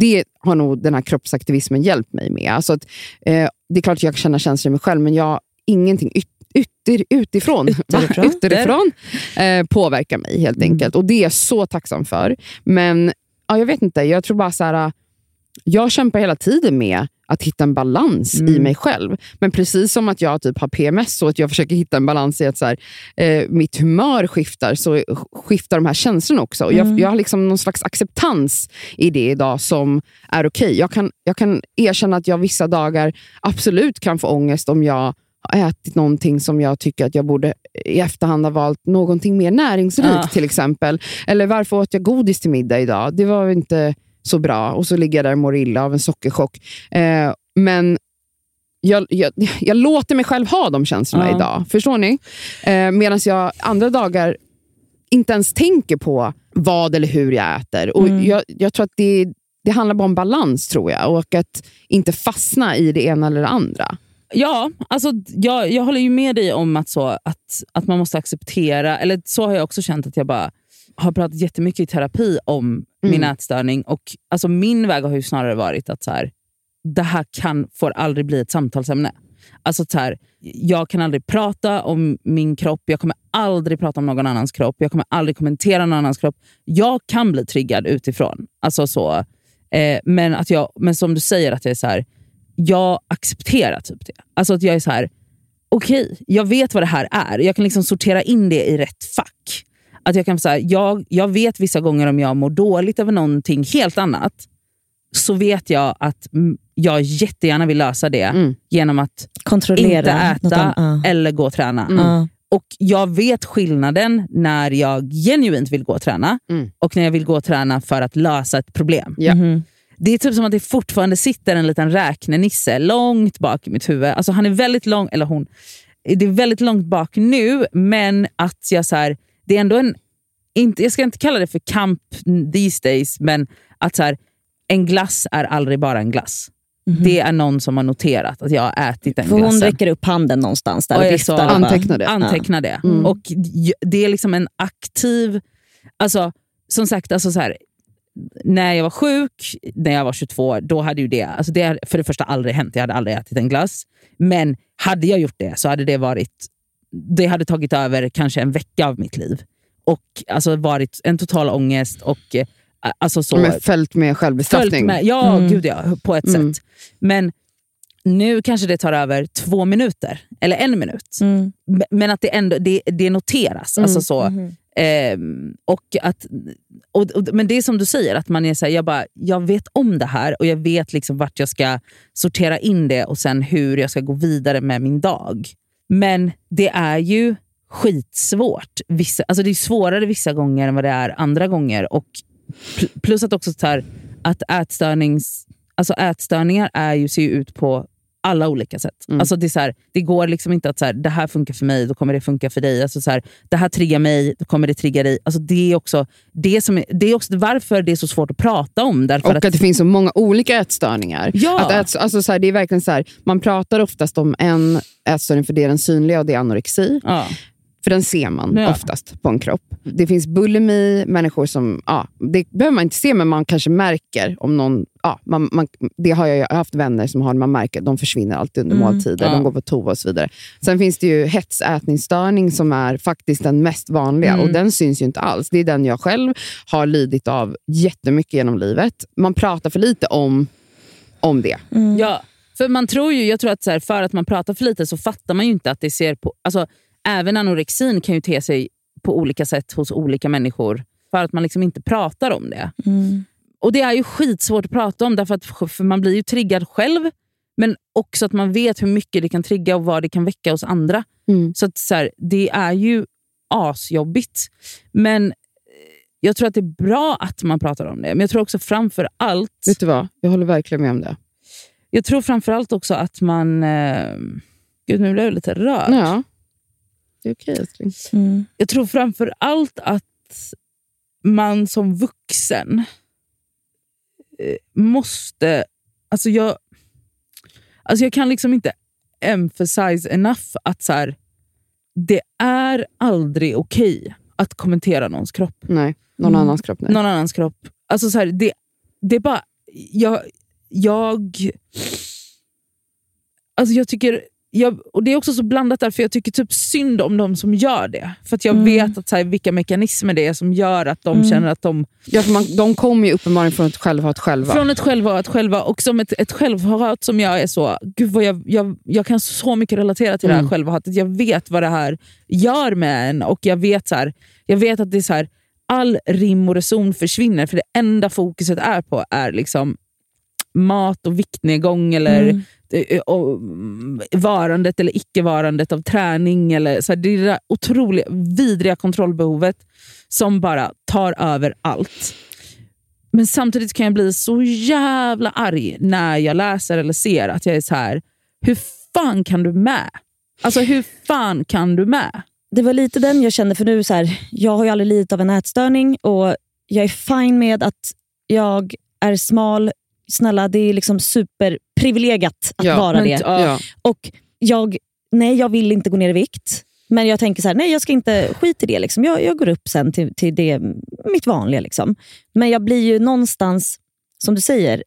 det har nog den här kroppsaktivismen hjälpt mig med. Alltså att, eh, det är klart att jag kan känna känslor i mig själv, men jag ingenting yt, ytter, utifrån, Ytterifrån. ytterifrån eh, påverkar mig helt Mm. enkelt. Och det är jag så tacksam för. Men ja, jag vet inte, jag tror bara så här, jag kämpar hela tiden med att hitta en balans i Mm. mig själv. Men precis som att jag typ har PMS och att jag försöker hitta en balans i att så här, eh, mitt humör skiftar, så skiftar de här känslorna också. Och Jag, Mm. jag har liksom någon slags acceptans i det idag som är okej. Jag, kan, jag kan erkänna att jag vissa dagar absolut kan få ångest om jag ätit någonting som jag tycker att jag borde i efterhand ha valt någonting mer näringsrikt Ja. till exempel. Eller varför åt jag godis till middag idag? Det var inte så bra. Och så ligger jag där och mår illa av en sockerchock. Eh, men jag, jag, jag låter mig själv ha de känslorna Ja. idag. Förstår ni? Eh, Medan jag andra dagar inte ens tänker på vad eller hur jag äter. Och Mm. jag, jag tror att det, det handlar bara om balans, tror jag. Och att inte fastna i det ena eller det andra. Ja, alltså, jag, jag håller ju med dig om att, så, att, att man måste acceptera, eller så har jag också känt att jag bara har pratat jättemycket i terapi om min Mm. ätstörning. Och alltså, Min väg har ju snarare varit att så här, det här kan, får aldrig bli ett samtalsämne. Alltså så här, jag kan aldrig prata om min kropp, jag kommer aldrig prata om någon annans kropp, jag kommer aldrig kommentera någon annans kropp. Jag kan bli triggad utifrån. Alltså så, eh, men, att jag, men som du säger, att jag är så här, jag accepterar typ det. Alltså att jag är så här, okej, jag vet vad det här är. Jag kan liksom sortera in det i rätt fack. Att jag, kan så här, jag, jag vet vissa gånger om jag mår dåligt över någonting helt annat, så vet jag att mm, jag jättegärna vill lösa det Mm. genom att Kontrollera. inte äta. Ja. eller gå och träna. Mm. Ja. Och Jag vet skillnaden när jag genuint vill gå och träna Mm. och när jag vill gå och träna för att lösa ett problem. Ja. Mhm. Det är typ som att det fortfarande sitter en liten räknenisse långt bak i mitt huvud. Alltså han är väldigt lång, eller hon, det är väldigt långt bak nu, men att jag så här, det är ändå en, inte, jag ska inte kalla det för kamp these days, men att så här, en glass är aldrig bara en glass. Det är någon som har noterat att jag har ätit den För hon glassen. räcker upp handen någonstans där Och och, viftar. Anteckna det. Anteckna det. Mm. Och Det är liksom en aktiv... Alltså, som sagt, alltså så här, när jag var sjuk, när jag var 22, då hade ju det, alltså det för det första aldrig hänt. Jag hade aldrig ätit en glass. Men hade jag gjort det så hade det varit... Det hade tagit över kanske en vecka av mitt liv. Och alltså varit en total ångest och eh, alltså så... Men följt med självbestraffning. Följt med, ja, Mm. gud ja, på ett Mm. sätt. Men nu kanske det tar över två minuter, eller en minut. Mm. Men att det ändå det, det noteras. Mm. Alltså så. Mhm. Ehm, och att, och, och, men det är som du säger, att man är så här, jag, bara, jag vet om det här och jag vet liksom vart jag ska sortera in det och sen hur jag ska gå vidare med min dag. Men det är ju skitsvårt. Vissa, alltså det är svårare vissa gånger än vad det är andra gånger. Och pl- plus att också så här, att ätstörnings, alltså ätstörningar är ju, ser ju ut på alla olika sätt. Mm. Alltså det, är så här, det går liksom inte att så här, det här funkar för mig, då kommer det funka för dig. Alltså så här, det här triggar mig, då kommer det trigga dig. Alltså det, är också, det, som är, det är också varför det är så svårt att prata om. Därför Och att, att det finns så många olika ätstörningar. Ja. Att äts, alltså så det är verkligen så man pratar oftast om en ätstörning för det är den synliga och det är anorexi. ja, För den ser man Ja. oftast på en kropp. Det finns bulimi, människor som, ja, det behöver man inte se men man kanske märker om någon, ja, man, man, det har jag jag har haft vänner som har, man märker de försvinner alltid under Mm, måltider, ja. de går på toa och så vidare. Sen finns det ju hetsätningsstörning som är faktiskt den mest vanliga Mm. och den syns ju inte alls. Det är den jag själv har lidit av jättemycket genom livet. Man pratar för lite om, om det. Mm. Ja, för man tror ju, jag tror att så här, för att man pratar för lite så fattar man ju inte att det ser på... Alltså, även anorexin kan ju te sig på olika sätt hos olika människor för att man liksom inte pratar om det. Mm. Och Det är ju skitsvårt att prata om därför att för man blir ju triggad själv men också att man vet hur mycket det kan trigga och vad det kan väcka hos andra. Mm. Så, att, så här, det är ju asjobbigt. Men eh, jag tror att det är bra att man pratar om det. Men jag tror också framför allt Vet du vad? Jag håller verkligen med om det. jag tror framförallt också att man... Eh, gud, nu blev jag lite rörd. Ja. Det är okej älskling. Mm. Jag tror framför allt att man som vuxen eh, måste... Alltså jag, alltså jag kan liksom inte emphasize enough att så här, det är aldrig okej att kommentera någons kropp. Nej, någon Mm. annans kropp. Nej. Någon annans kropp. Alltså så här, det, det är bara... Jag... jag alltså jag tycker... Jag, och Det är också så blandat där, för jag tycker typ synd om de som gör det. För att jag Mm. vet att så här, vilka mekanismer det är som gör att de Mm. känner att de... Ja, för man, de kommer ju uppenbarligen från ett självhat själva. Från ett självhat själva, och som ett, ett självhat som jag är så... Gud vad jag, jag, jag kan så mycket relatera till det här Mm. självhatet. Jag vet vad det här gör med en och jag vet, så här, jag vet att det är så här, all rim och reson försvinner, för det enda fokuset är på är liksom mat och viktnedgång eller Mm. Eh, eh, mm, varandet eller icke-varandet av träning. Eller, så här, det är det där otroliga, vidriga kontrollbehovet som bara tar över allt. Men samtidigt kan jag bli så jävla arg när jag läser eller ser att jag är så här. hur fan kan du med? Alltså hur fan kan du med? Det var lite den jag kände, för nu så här, jag har ju aldrig lidit av en ätstörning och jag är fine med att jag är smal. Snälla, det är liksom superprivilegiat att Ja, vara men det. ja. Och jag, nej, jag vill inte gå ner i vikt. Men jag tänker så här, nej jag ska inte skit i det. Liksom. Jag, jag går upp sen till, till det, mitt vanliga. Liksom. Men jag blir ju någonstans, som du säger,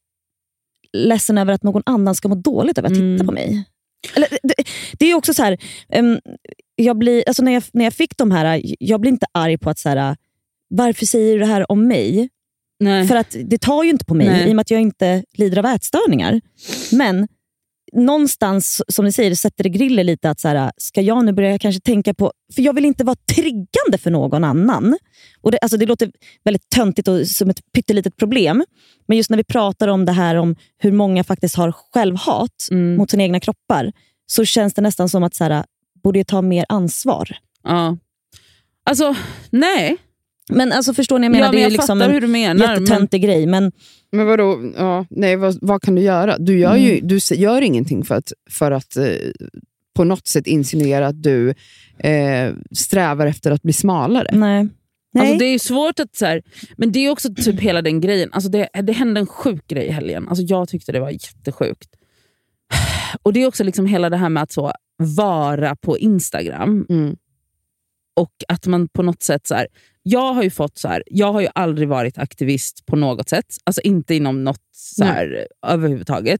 ledsen över att någon annan ska må dåligt över att Mm. titta på mig. Eller, det, det är ju också så här, ehm, jag blir, alltså när, jag, när jag fick de här, jag blir inte arg på att så här, varför säger du det här om mig? Nej. För att det tar ju inte på mig Nej. i och med att jag inte lider av ätstörningar. Men någonstans, som ni säger, sätter det griller lite att så här, ska jag nu börja kanske tänka på... För jag vill inte vara triggande för någon annan. Och det, alltså det låter väldigt töntigt och som ett pyttelitet problem. Men just när vi pratar om det här om hur många faktiskt har självhat Mm. mot sina egna kroppar, så känns det nästan som att så här, borde jag ta mer ansvar. Ja. Alltså, nej. Men alltså förstår ni, jag menar, ja, det men är jag ju liksom en hur du menar. Men, jättetöntig grej. Men Men vadå, ja, nej, vad, vad kan du göra? Du gör ju du s- gör ingenting för att, för att eh, på något sätt insinuera att du eh, strävar efter att bli smalare. nej. Nej. Alltså, det är svårt att... Så här, men det är också typ hela den grejen. Alltså, det, det hände en sjuk grej i helgen. Alltså, jag tyckte det var jättesjukt. Och det är också liksom hela det här med att så, vara på Instagram. Mm. Och att man på något sätt... Så här, jag har ju fått så här, jag har ju aldrig varit aktivist på något sätt. Alltså inte inom något så här, överhuvudtaget.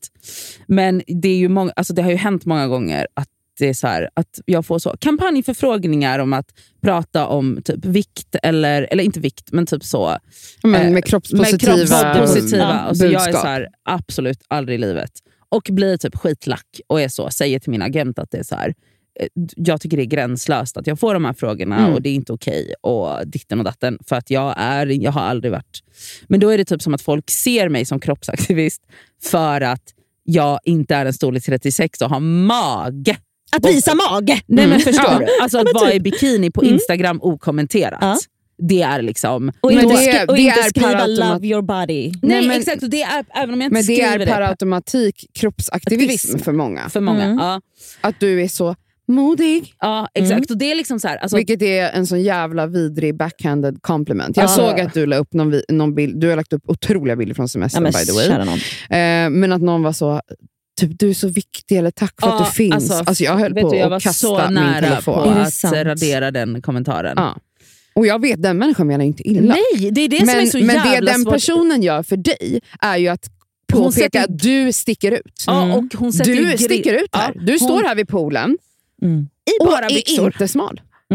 Men det, är ju många, alltså det har ju hänt många gånger att det är så här, att jag får så kampanjförfrågningar om att prata om typ vikt, eller, eller inte vikt, men typ så. Men Eh, med kroppspositiva, med kroppspositiva. Ja, alltså jag är budskap. så här, absolut aldrig i livet. Och blir typ skitlack och är så, säger till min agent att det är så här, jag tycker det är gränslöst att jag får de här frågorna Mm. och det är inte okej. och ditten och datten. För att jag, är, jag har aldrig varit... Men då är det typ som att folk ser mig som kroppsaktivist för att jag inte är en storlek 36 och har mage. Att visa mage! Nej men förstår Ja. du? Alltså att vara typ. i bikini på Mm. Instagram okommenterat. Ja. Det är liksom... Och inte, det- skri- och det inte skriva 'love your body'. Nej, Nej, men- exakt, och det är, även om jag inte Men det är per automatik kroppsaktivism Aktivism. för många. för många. Mm. Ja, Att du är så modig. ja, exakt. Och det är liksom så här, alltså, Vilket är en sån jävla vidrig backhanded compliment. Jag Ja. såg att du la upp någon, någon bild, du har lagt upp otroliga bilder från Ja, semestern men by the way. Eh, men att någon var så, typ, du är så viktig eller tack för Ja, att du finns. alltså, Alltså, jag höll på du, jag att var kasta så min nära telefon. på Är det att sant? radera den kommentaren. Ja. Och jag vet, den människan menar inte illa. Nej, det är det som är men så men det jävla den svårt. personen gör för dig är ju att påpeka sätter- att du sticker ut. Ja, och hon sätter Du sticker ut här. Ja, Du hon- står här vid poolen Mm. i och bara är byxor. inte smal.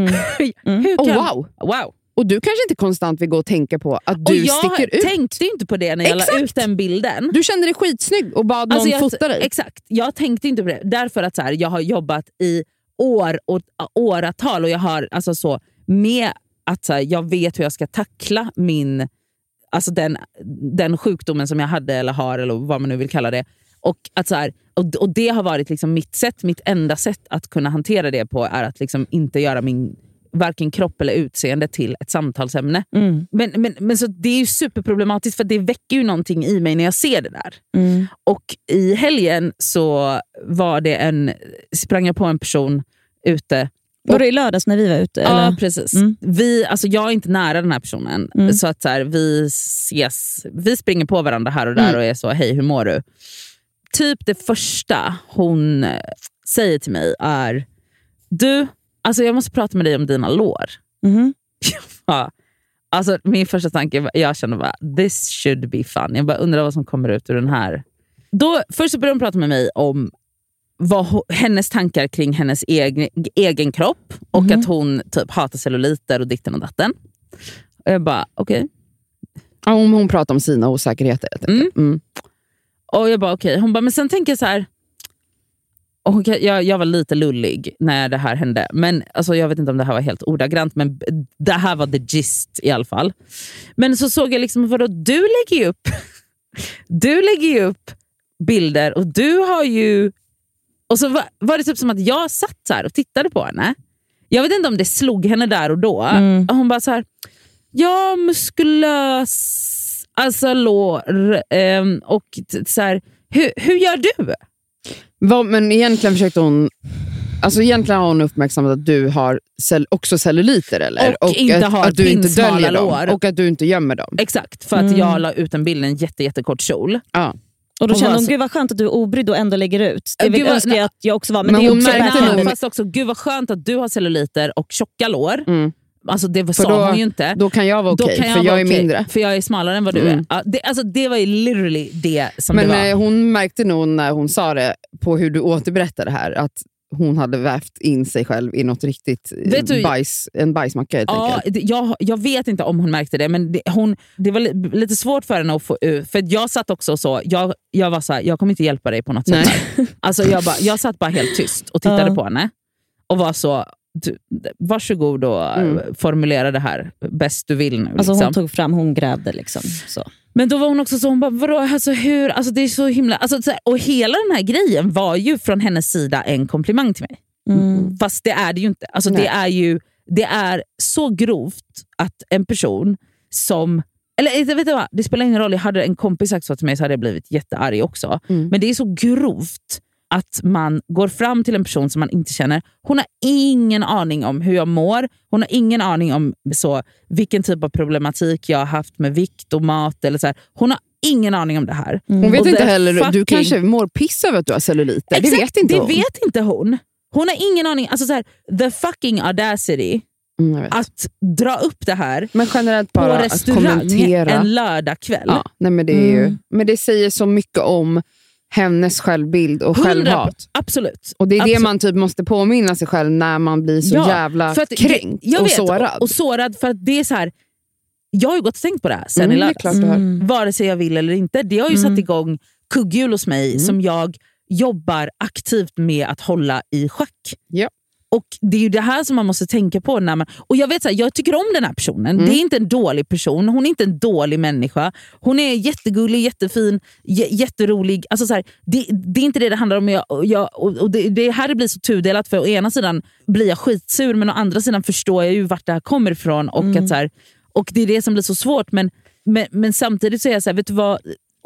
Hur Och kan... wow! wow. Och du kanske inte konstant vill gå och tänka på att Och du jag sticker ut. tänkte ju inte på det när jag la Exakt. ut den bilden. Du kände dig skitsnygg och bad någon Alltså jag, fota dig. Exakt, jag tänkte inte på det. Därför att så här, jag har jobbat i år och åratal och jag har alltså så med att så här, jag vet hur jag ska tackla min, alltså den, den sjukdomen som jag hade eller har, eller vad man nu vill kalla det. Och, att så här, och, och Det har varit liksom mitt sätt, mitt enda sätt att kunna hantera det på är att liksom inte göra min varken kropp eller utseende till ett samtalsämne. Mm. Men, men, men så Det är superproblematiskt för det väcker ju någonting i mig när jag ser det där. Mm. Och i helgen så var det en, sprang jag på en person ute. Var det i lördags när vi var ute? Ja, eller? precis. Mm. Vi, alltså jag är inte nära den här personen. Mm. Så att så här, vi ses, vi springer på varandra här och där Mm. och är så, hej hur mår du? Typ det första hon eh, säger till mig är, du, alltså jag måste prata med dig om dina lår. Ja. Alltså, min första tanke, jag kände bara, this should be fun. Jag bara undrar vad som kommer ut ur den här. Då, först så började hon prata med mig om vad, hennes tankar kring hennes egen, egen kropp och Mhm. att hon typ hatar celluliter och ditten och datten. Och jag bara, okej. Ja, hon, hon pratar om sina osäkerheter. enkelt. Mm. Och jag bara, okej. Hon bara, men sen tänker jag så här. Och jag, jag var lite lullig när det här hände. Men alltså, Jag vet inte om det här var helt ordagrant, men det här var the gist i alla fall. Men så såg jag liksom, vadå, du lägger ju upp, du lägger upp bilder och du har ju... Och så var, var det typ som att jag satt här och tittade på henne. Jag vet inte om det slog henne där och då. Mm. Hon bara så här, ja muskulös, alltså lår. ehm, och så här, hur, hur gör du? Vad, men egentligen försökte hon... Alltså egentligen har hon uppmärksammat att du har cell, också celluliter, eller? Och inte att, har att du inte döljer dem. lår. Och att du inte gömmer dem. Exakt, för att Mm. jag la ut en bild i en jätte, jättekort kjol. Ja. Och då Hon kände hon, så- gud vad skönt att du är obrydd och ändå lägger ut. Det Gud, vill, önskar jag att jag också var. Men, Men det är hon också märkte nog- Fast också, gud vad skönt att du har celluliter och tjocka lår. Mm. Alltså det För sa då- hon ju inte. Då kan jag vara okej, kan för jag är okej, mindre. För jag är smalare än vad du Mm. är. Ja, det, alltså, det var ju literally det som Men det var. eh, hon märkte nog när hon sa det, på hur du återberättade det här, att hon hade vävt in sig själv i något riktigt eh, du- bajs, en bajsmacka helt Ja, enkelt. jag, jag vet inte om hon märkte det, men det, hon, det var li, lite svårt för henne att få ut. För jag satt också så, jag, jag var så här, jag kommer inte hjälpa dig på något Nej. sätt. Här. Alltså jag, bara, jag satt bara helt tyst och tittade Ja. på henne och var så, du, varsågod och Mm. formulera det här bäst du vill nu. Alltså liksom. hon tog fram, hon grävde liksom. Så. Men då var hon också så, hon bara, vadå, alltså hur, alltså det är så himla... Alltså, så här, och hela den här grejen var ju från hennes sida en komplimang till mig. Mm. Fast det är det ju inte. Alltså, Nej. det är ju det är så grovt att en person som... Eller vet du vad, det spelar ingen roll, jag hade en kompis sagt så till mig så hade jag blivit jättearg också. Mm. Men det är så grovt att man går fram till en person som man inte känner. Hon har ingen aning om hur jag mår. Hon har ingen aning om så, vilken typ av problematik jag har haft med vikt och mat. Eller så här. Hon har ingen aning om det här. Hon vet Och inte heller, du fucking- kanske mår piss över att du har celluliter. det vet inte det hon. vet inte hon. Hon har ingen aning. Alltså så här, the fucking audacity Mm, att dra upp det här Men generellt på bara att restaurang kommentera. en lördagkväll. Ja, nej men, det är ju, Mm. men det säger så mycket om hennes självbild och 100 självhat. Absolut. Och Det är det Absolut. man typ måste påminna sig själv när man blir så Ja, jävla för att- kränkt jag och vet, sårad. Och sårad för att det är så här. Jag har ju gått och tänkt på det här sen Mm, i det lördags. Mm. Vare sig jag vill eller inte. Det har ju Mm. satt igång kugghjul hos mig Mm. som jag jobbar aktivt med att hålla i schack. Ja. Och Det är ju det här som man måste tänka på. när man... Och Jag vet så här, jag tycker om den här personen. Mm. Det är inte en dålig person. Hon är inte en dålig människa. Hon är jättegullig, jättefin, jätterolig. Alltså så här, det, det är inte det det handlar om. Jag, och jag, och det, det här blir så tudelat. För å ena sidan blir jag skitsur, men å andra sidan förstår jag ju vart det här kommer ifrån. Och, att så här, och Det är det som blir så svårt. Men, men, men samtidigt så är jag så här, vet du vad?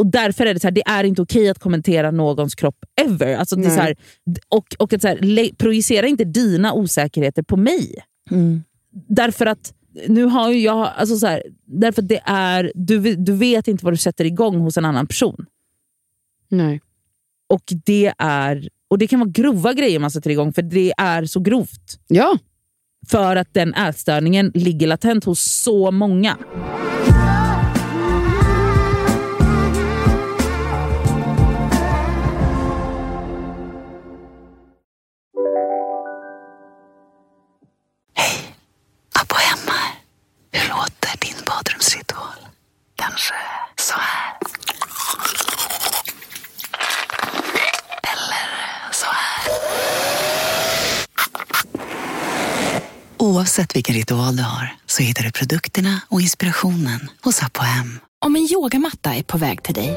Och därför är det så här, det är inte okej att kommentera någons kropp ever. Alltså det är så här, och och att så här, projicera inte dina osäkerheter på mig. Mm. Därför att nu har jag, alltså så här, därför det är, du, du vet inte vad du sätter igång hos en annan person. Nej. Och det, är, och det kan vara grova grejer man sätter igång, för det är så grovt. Ja, För att den ätstörningen ligger latent hos så många. Hur låter din badrumsritual? Kanske så här? Eller så här? Oavsett vilken ritual du har så hittar du produkterna och inspirationen hos Apohem. Hem. Om en yogamatta är på väg till dig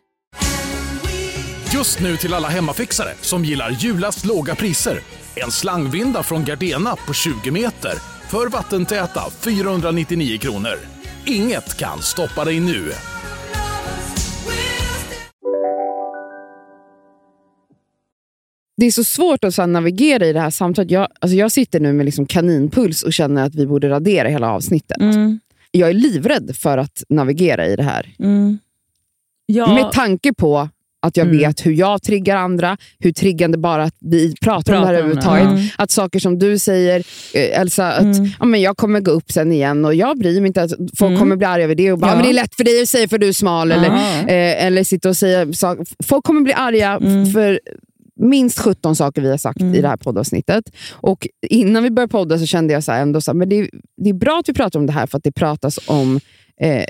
Just nu till alla hemmafixare som gillar julast låga priser. En slangvinda från Gardena på 20 meter för vattentäta 499 kronor. Inget kan stoppa dig nu. det är så svårt att så navigera i det här samtalet. Jag, alltså jag sitter nu med liksom kaninpuls och känner att vi borde radera hela avsnittet. Mm. Jag är livrädd för att navigera i det här. Mm. Ja, Med tanke på att jag Mm. vet hur jag triggar andra, hur triggande bara att vi pratar om det här Pratar om det. överhuvudtaget. Mm. Att saker som du säger, eh, Elsa, att Mm. ja, men jag kommer gå upp sen igen och jag bryr mig inte. Att folk Mm. kommer bli arga över det och bara, Ja. men det är lätt för dig att säga för du är smal. Eller, eh, eller sitta och säga saker. Folk kommer bli arga Mm. för minst 17 saker vi har sagt Mm. i det här poddavsnittet. Och innan vi började podda så kände jag så här, ändå så här, men det, är- det är bra att vi pratar om det här för att det pratas om eh,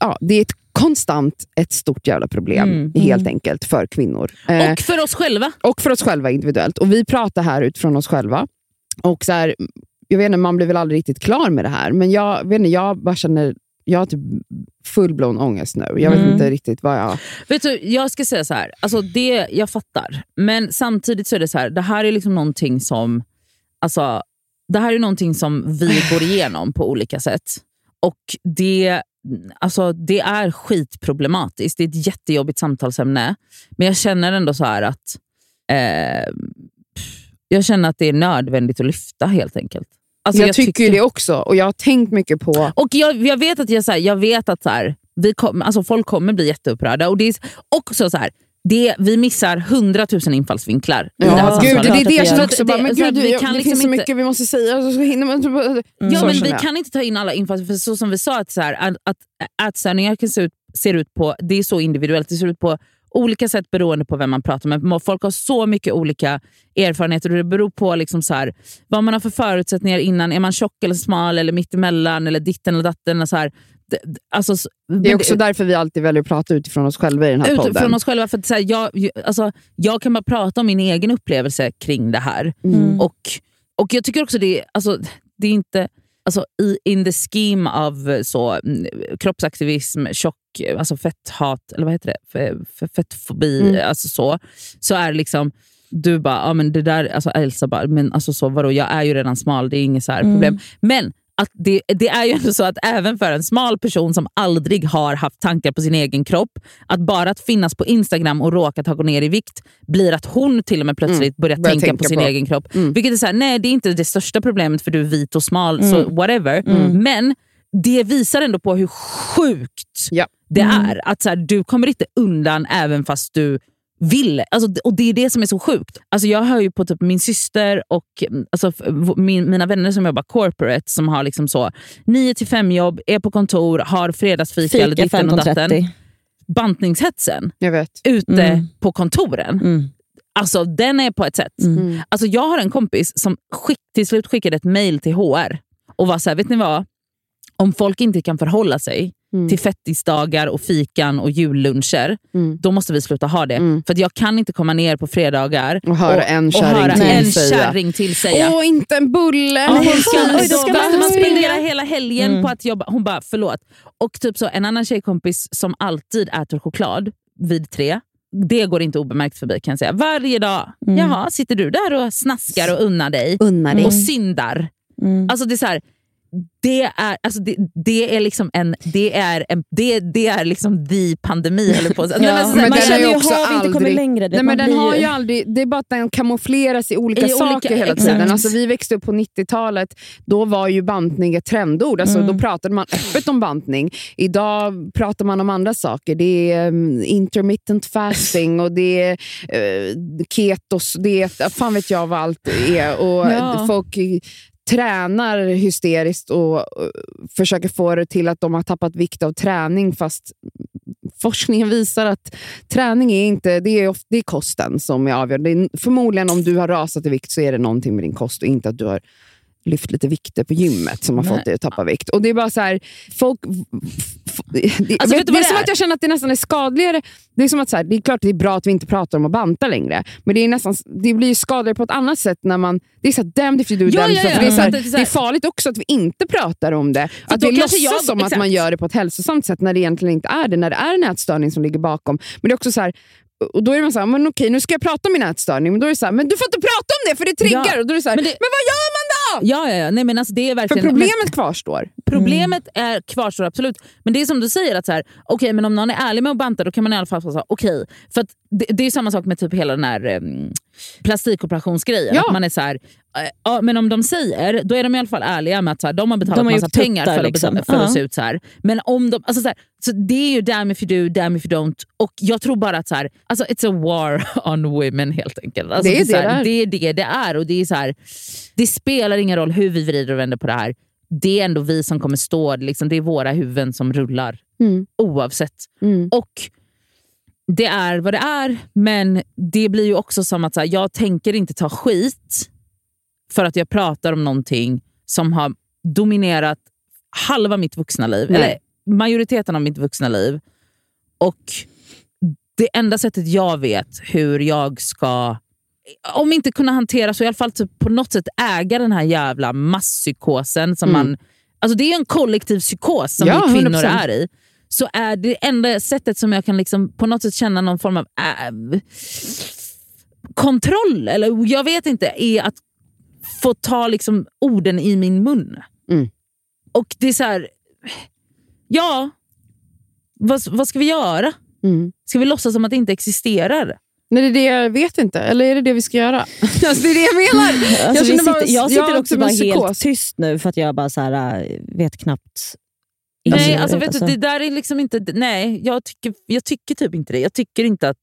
ja, det är ett konstant ett stort jävla problem Mm. helt enkelt för kvinnor. Eh, och för oss själva. och för oss själva individuellt. Och Vi pratar här utifrån oss själva. Och så här, jag vet inte, Man blir väl aldrig riktigt klar med det här, men jag, vet inte, jag bara känner jag har typ full-blown ångest nu. Jag vet Mm. inte riktigt vad jag... Vet du, jag ska säga så här. Alltså det, jag fattar. Men samtidigt så är det så här. Det här är liksom någonting som alltså, det här är någonting som vi går igenom på olika sätt. Och det, alltså, det är skitproblematiskt. Det är ett jättejobbigt samtalsämne. Men jag känner ändå så här att eh, jag känner att det är nödvändigt att lyfta helt enkelt. Alltså, jag, tycker ju det också, och jag har tänkt mycket på... Och jag, jag vet att, jag, så här, jag vet att så här, vi kom, alltså folk kommer bli jätteupprörda. Och det är också så här, det, vi missar hundratusen infallsvinklar i det här Ja, gud, det är det jag känner också. det- Bara, men gud, vi kan det liksom finns så inte- mycket vi måste säga. Så hinner man, Ja, så men vi jag. kan inte ta in alla infallsvinklar, för så som vi sa, att, så här, att, att ätstörningar kan se ut, ser ut på, det är så individuellt. Det ser ut på olika sätt beroende på vem man pratar med. Folk har så mycket olika erfarenheter och det beror på liksom så här, vad man har för förutsättningar innan. Är man tjock eller smal eller mittemellan eller ditten eller datten? Och så här. Det, det- alltså, Det är också därför vi alltid väljer att prata utifrån oss själva i den här podden. utifrån oss själva. För att, så här, jag, alltså, jag kan bara prata om min egen upplevelse kring det här. Mm. Och, och Jag tycker också det, är- alltså, det är inte... Alltså, i, in the scheme av så, mm, kroppsaktivism, tjock, alltså fetthat, eller vad heter det? F- f- fettfobi, Mm. alltså så, så är det liksom... Du bara, ja, men det där, alltså Elsa bara, men alltså så, vadå, jag är ju redan smal, det är inget så här Mm. problem. Men att det, det är ju ändå så att även för en smal person som aldrig har haft tankar på sin egen kropp, att bara att finnas på Instagram och råka ta gå ner i vikt blir att hon till och med plötsligt börjar börjar tänka, tänka på sin på- egen kropp. Mm. Vilket är så här, nej det är inte det största problemet för du är vit och smal, så whatever. Mm. Men det visar ändå på hur sjukt Ja. det är. Att så här, du kommer inte undan även fast du vill. Alltså, och Det är det som är så sjukt. Alltså, jag hör ju på typ min syster och mm, alltså, min, mina vänner som jobbar corporate som har liksom så 9 till 5 jobb, är på kontor, har fredagsfika eller ditten och datten. 15.30. Bantningshetsen Jag vet. ute Mm. på kontoren. Mm. Alltså den är på ett sätt. Mm. Alltså, jag har en kompis som skick, till slut skickade ett mail till HR och var så här, vet ni vad? Om folk inte kan förhålla sig Mm. till fettisdagar och fikan och julluncher, Mm. då måste vi sluta ha det. Mm. För jag kan inte komma ner på fredagar Och höra en och kärring höra till en säga. kärring till säga. Åh, inte en bulle! Ja, hon ska, Oj, då ska man, spendera hela helgen Mm. på att jobba. Hon bara, förlåt. Och typ så, en annan tjejkompis som alltid äter choklad vid tre. Det går inte obemärkt förbi kan jag säga. Varje dag. Mm. Jaha, sitter du där och snaskar och unnar dig? Unna dig. Och syndar. Mm. Alltså det är så här, det är, alltså det, det är liksom en, det är en, det, det är liksom the pandemi höll på att säga. Nej, Ja, man den känner ju, också har vi inte kommit aldrig- längre? Nej, men den blir har ju aldrig, det är bara att den kamoufleras i olika I olika- saker hela exakt. tiden. Alltså, vi växte upp på 90-talet, då var ju bantning ett trendord. Alltså, Mm. Då pratade man öppet om bantning. Idag pratar man om andra saker. Det är um, intermittent fasting och det är uh, ketos. Det är, fan vet jag vad allt är. Och Ja. Folk tränar hysteriskt och försöker få det till att de har tappat vikt av träning fast forskningen visar att träning är inte det är, ofta, det är kosten som är avgörande. Förmodligen om du har rasat i vikt så är det någonting med din kost och inte att du har lyft lite vikter på gymmet som har Nej. fått dig att tappa vikt. Och Det är bara så här, folk... Det, Alltså, vet det du är det som att jag känner att det nästan är skadligare. Det är som att så här, det är klart att det är bra att vi inte pratar om att banta längre, men det, är nästan, det blir skadligare på ett annat sätt när man... Det är så här, damned if you do, Ja, damned ja, ja. För det, är så här, Mm. det är farligt också att vi inte pratar om det. Att då vi låtsas jag- som att exakt. man gör det på ett hälsosamt sätt när det egentligen inte är det. När det är en ätstörning som ligger bakom. Men det är också så här, och då är man så här, men okej nu ska jag prata om min ätstörning, men då är det så här, men du får inte prata om det för det triggar. Ja, Och då är det så här, men men, det- vad gör man? Ja, ja, ja. Nej, men alltså det är För verkligen, problemet kvarstår. Problemet är, kvarstår absolut, men det är som du säger, att så här, okay, men om någon är ärlig med att banta då kan man i alla fall säga okej. För att det, det är ju samma sak med typ hela den här um, plastikoperationsgrejen. Ja. Att man är så här, eh, ja, men om de säger, då är de i alla fall ärliga med att så här, de har betalat De har massa pengar för, att, liksom. för att Ja. se ut så här. Men om de, alltså så, här, så det är ju damn if you do, damn if you don't. Och jag tror bara att så här, alltså it's a war on women helt enkelt. Alltså Det är det här, det är. det är det det är. Och det, är så här, det spelar ingen roll hur vi vrider och vänder på det här. Det är ändå vi som kommer stå, liksom, det är våra huvuden som rullar. Mm. Oavsett. Mm. Och det är vad det är, men det blir ju också som att så här, jag tänker inte ta skit för att jag pratar om någonting som har dominerat halva mitt vuxna liv. Nej. Eller majoriteten av mitt vuxna liv. Och det enda sättet jag vet hur jag ska, om inte kunna hantera så i alla fall typ på något sätt äga den här jävla masspsykosen som Mm. man... Alltså det är en kollektiv psykos som Ja, vi kvinnor 100%. är i. Så är det enda sättet som jag kan liksom på något sätt känna någon form av äh, kontroll, eller jag vet inte, är att få ta liksom orden i min mun. Mm. Och det är så här, ja, vad, vad ska vi göra? Mm. Ska vi låtsas som att det inte existerar? Nej, det är det jag vet inte. Eller är det det vi ska göra? alltså, det är det jag menar. Alltså, vi känner bara- sitter, jag sitter jag också bara helt tyst nu för att jag bara så här, äh, vet knappt. Nej, Alltså, alltså, vet alltså. Du, det där är liksom inte... Nej, jag tycker, jag tycker typ inte det. Jag tycker inte att...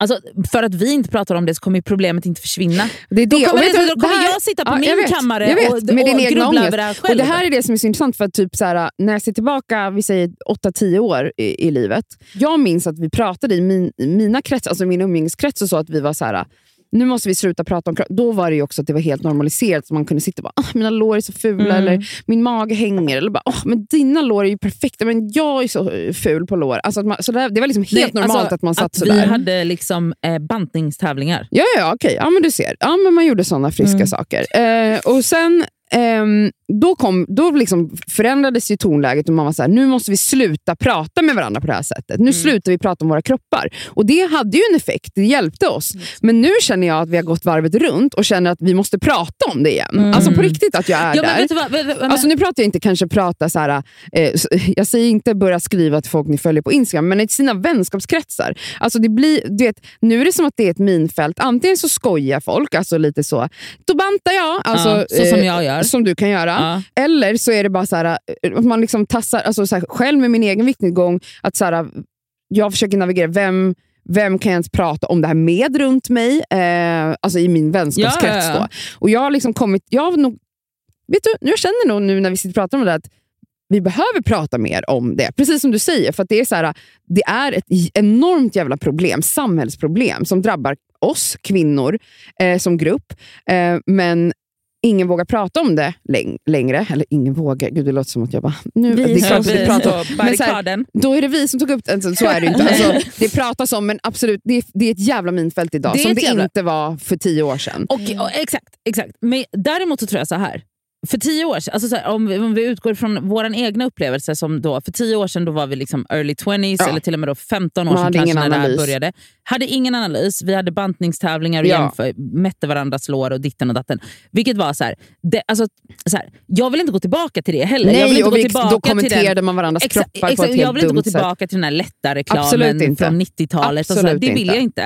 Alltså, för att vi inte pratar om det så kommer problemet inte försvinna. Det är det. Då kommer, Och det, då det kommer här- jag sitta på Ja, min vet, kammare vet, och, med din och grubbla ångest. över det här själv. Och Det här är det som är så intressant, för att typ så här, när jag ser tillbaka vi säger 8-10 år i, i livet. Jag minns att vi pratade i min, mina krets, alltså min umgängeskrets och så, att vi var så här. Nu måste vi sluta prata om kropp. Då var det ju också att det var helt normaliserat. Så man kunde sitta och bara, "Ah, mina lår är så fula, Mm. eller min mage hänger. Eller bara, "Åh, men dina lår är ju perfekta, men jag är så eh, ful på lår. Alltså man, så det, det var liksom helt Nej, normalt alltså, att man satt att sådär. Vi hade liksom eh, bantningstävlingar. Ja, ja okej. Ja, men du ser. Ja, men man gjorde sådana friska Mm. saker. Eh, och sen ehm, då, kom, då liksom förändrades ju tonläget och man var så här, nu måste vi sluta prata med varandra på det här sättet. Nu Mm. slutar vi prata om våra kroppar. Och Det hade ju en effekt, det hjälpte oss. Mm. Men nu känner jag att vi har gått varvet runt och känner att vi måste prata om det igen. Alltså på riktigt att jag är Mm. Ja, men där. vad, vet, vet, Alltså nu pratar jag inte kanske prata så här, eh, jag säger inte börja skriva till folk ni följer på Instagram, men i sina vänskapskretsar. Alltså det blir, du vet, nu är det som att det är ett minfält. Antingen så skojar folk, alltså lite så, då bantar jag, alltså, Ja, så som jag gör. som du kan göra. Ja. Eller så är det bara så här, eh, att man liksom tassar, alltså så här, själv med min egen viktnedgång, att så här, jag försöker navigera, vem, vem kan jag ens prata om det här med runt mig? Eh, alltså i min vänskapskrets. Ja, ja. Och jag har liksom kommit, jag har nog, vet du, jag känner nog nu när vi sitter och pratar om det att vi behöver prata mer om det. Precis som du säger, för det är, så här, det är ett enormt jävla problem, samhällsproblem som drabbar oss kvinnor eh, som grupp. Eh, men ingen vågar prata om det läng- längre. Eller ingen vågar, gud det låter som att jag bara... Nu, Vi det är vi- pratar om. Men så här, då är det vi som tog upp det. Alltså, Så är det inte. Alltså, det pratas om, men absolut, det är, det är ett jävla minfält idag. Det som det jävla- inte var för tio år sedan. Och, och, exakt, exakt. Men däremot så tror jag så här. För tio år sedan, alltså så här, om, vi, om vi utgår från vår egna upplevelse, som då, för tio år sedan då var vi liksom early 20s, Ja. eller till och med då 15 år Man sedan kanske när det här analys. började. Hade ingen analys, vi hade bantningstävlingar och Ja. jämför, mätte varandras lår och ditten och datten. Vilket var så här, det, alltså, så här, jag vill inte gå tillbaka till det heller. jag vill Nej, inte och gå vi, tillbaka då till den- kommenterade man varandras Exakt, kroppar på exakt, ett jag helt vill inte gå dumt sätt. tillbaka till den här lätta reklamen från 90-talet. och så här. Absolut Det vill inte. jag inte.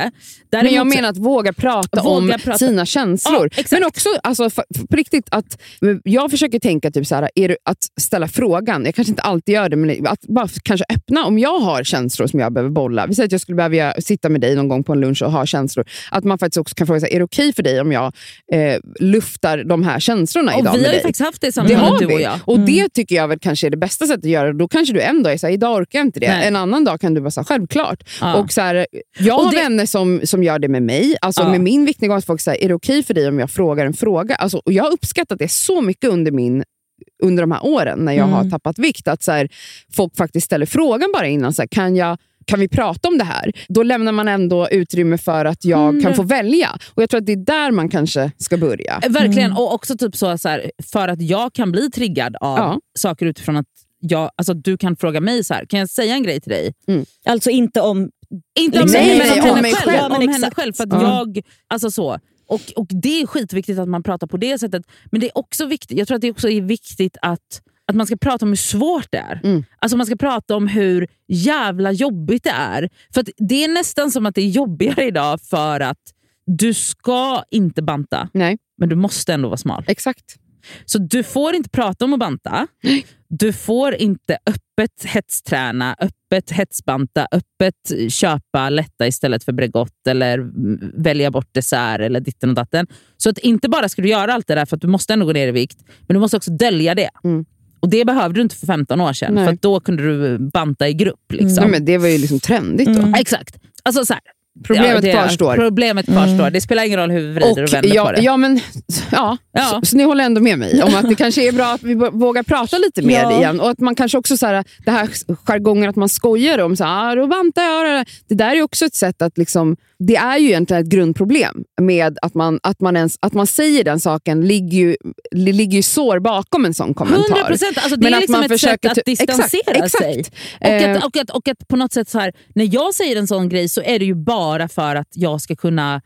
Men jag Däremot menar att våga prata Våga om prata. sina känslor. Ja, men också alltså, för, för, på riktigt, att jag försöker tänka typ så här, är det, att ställa frågan. Jag kanske inte alltid gör det, men att bara kanske öppna. Om jag har känslor som jag behöver bolla. Vi säger att jag skulle behöva göra- sitta med dig någon gång på en lunch och ha känslor. Att man faktiskt också kan fråga, sig, är det okej för dig om jag eh, luftar de här känslorna och idag vi har ju faktiskt haft det samtalet har du och jag. Och det tycker jag väl kanske är det bästa sättet att göra. Då kanske du en dag är såhär, idag orkar jag inte det. Nej. En annan dag kan du vara såhär, självklart. Ja. Och så här, jag Och har det- vänner som, som gör det med mig. Alltså Ja. med min viktnedgång, att folk säger, är det okej för dig om jag frågar en fråga? Alltså, och jag har uppskattat det så mycket under min under de här åren när jag Mm. har tappat vikt. Att så här, folk faktiskt ställer frågan bara innan. Så här, kan, jag, kan vi prata om det här? Då lämnar man ändå utrymme för att jag Mm. kan få välja. Och Jag tror att det är där man kanske ska börja. Eh, Verkligen, och också typ så, så här, för att jag kan bli triggad av Ja. saker utifrån att jag, alltså, du kan fråga mig så här, kan jag säga en grej till dig? Alltså inte om... Inte om Liksom, mig, nej, men nej, om, om henne själv. själv. Ja, om henne själv. För att Ja. jag, alltså så. Och, och Det är skitviktigt att man pratar på det sättet. Men det är också viktigt, jag tror att det också är viktigt att, att man ska prata om hur svårt det är. Mm. Alltså Man ska prata om hur jävla jobbigt det är. För Det är nästan som att det är jobbigare idag för att du ska inte banta, Nej, men du måste ändå vara smal. exakt. Så du får inte prata om att banta. Du får inte öppet hetsträna, öppet hetsbanta, öppet köpa lätta istället för Bregott eller mm, välja bort dessert eller ditten och datten. Så att inte bara ska du göra allt det där för att du måste ändå gå ner i vikt, men du måste också dölja det. Mm. Och Det behövde du inte för 15 år sedan, Nej. för då kunde du banta i grupp. Liksom. Nej, men det var ju liksom trendigt då. Exakt. Alltså så här, Problemet det- kvarstår. Problemet kvarstår. Det spelar ingen roll hur vi vrider och, vänder ja, på det. Ja, men, ja. Ja. Så, så ni håller ändå med mig om att det kanske är bra att vi vå- vågar prata lite mer Ja. igen. Och att man kanske också, så här, det här jargongen att man skojar om, så här, ah, då bantar jag. Det där är också ett sätt att, liksom, det är ju egentligen ett grundproblem med att man, att man, ens, att man säger den saken, ligger ju, ligger ju sår bakom en sån kommentar. 100 procent! Alltså det Men är att liksom man ett försöker sätt att ty- exakt, distansera exakt. sig. Och, Eh. att, och, att, och att på något sätt, så här, när jag säger en sån grej så är det ju bara för att jag ska kunna...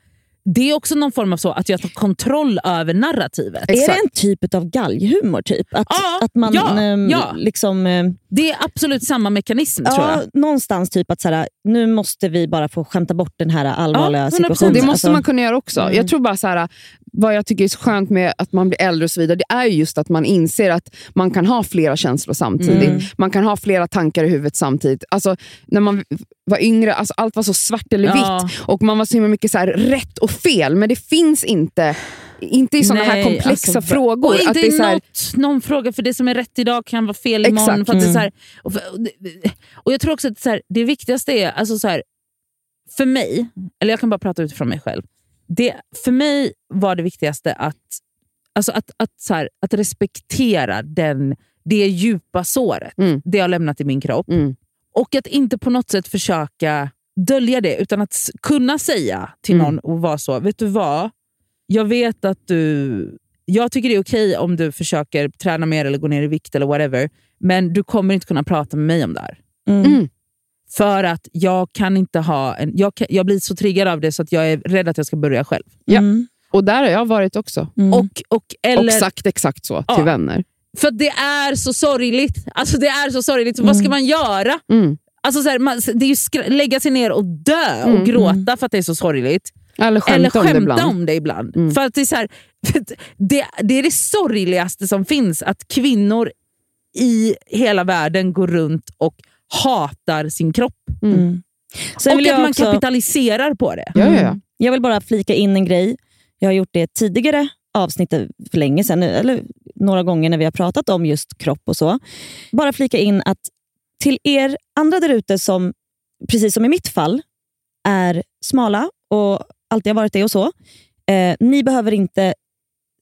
Det är också någon form av så att jag tar kontroll över narrativet. Är Exakt. det en typ av galghumor? Typ? Att, Ja, att man ja, ehm, ja. liksom... ehm, Det är absolut samma mekanism tror Ja, jag. någonstans typ att såhär, nu måste vi bara få skämta bort den här allvarliga Ja, 100%. situationen. Det måste Alltså, man kunna göra också. Mm. Jag tror bara så här, vad jag tycker är så skönt med att man blir äldre och så vidare, det är ju just att man inser att man kan ha flera känslor samtidigt. Mm. Man kan ha flera tankar i huvudet samtidigt. Alltså, när man var yngre, alltså, allt var så svart eller Ja. vitt och man var så himla mycket så här, rätt och fel, men det finns inte inte i såna här Nej, komplexa alltså, frågor. Och inte att det är så här, något, någon fråga, för det som är rätt idag kan vara fel imorgon. Exakt. För att det, är så Mm. här, och, för, och, det- Jag tror också att så här, det viktigaste är, alltså så här, för mig, eller jag kan bara prata utifrån mig själv. Det, för mig var det viktigaste att, alltså att, att, så här, att respektera den, det djupa såret Mm. det har lämnat i min kropp. Mm. Och att inte på något sätt försöka dölja det, utan att kunna säga till Mm. någon och vara så, vet du vad? Jag vet att du... Jag tycker det är okej om du försöker träna mer eller gå ner i vikt eller whatever, men du kommer inte kunna prata med mig om det här. Mm. Mm. För att jag kan inte ha en... Jag, kan, jag blir så triggad av det så att jag är rädd att jag ska börja själv. Ja. Mm. Och där har jag varit också. Mm. Och, och, eller, Och sagt exakt så till Ja. vänner. För att det är så sorgligt. Alltså det är så sorgligt. Så Vad ska man göra? Mm. Alltså så här, man, det är lägga sig ner och dö och Mm, gråta för att det är så sorgligt. Eller skämta, Eller om det skämta ibland. om det ibland. Mm. För att det, är så här, det, det är det sorgligaste som finns, att kvinnor i hela världen går runt och hatar sin kropp. Mm. Sen och vill att jag man också- kapitaliserar på det. Ja, ja, ja. Jag vill bara flika in en grej. Jag har gjort det tidigare avsnitt för länge sedan, eller några gånger när vi har pratat om just kropp och så. Bara flika in att till er andra där ute som, precis som i mitt fall, är smala och alltid har varit det och så. Eh, ni behöver inte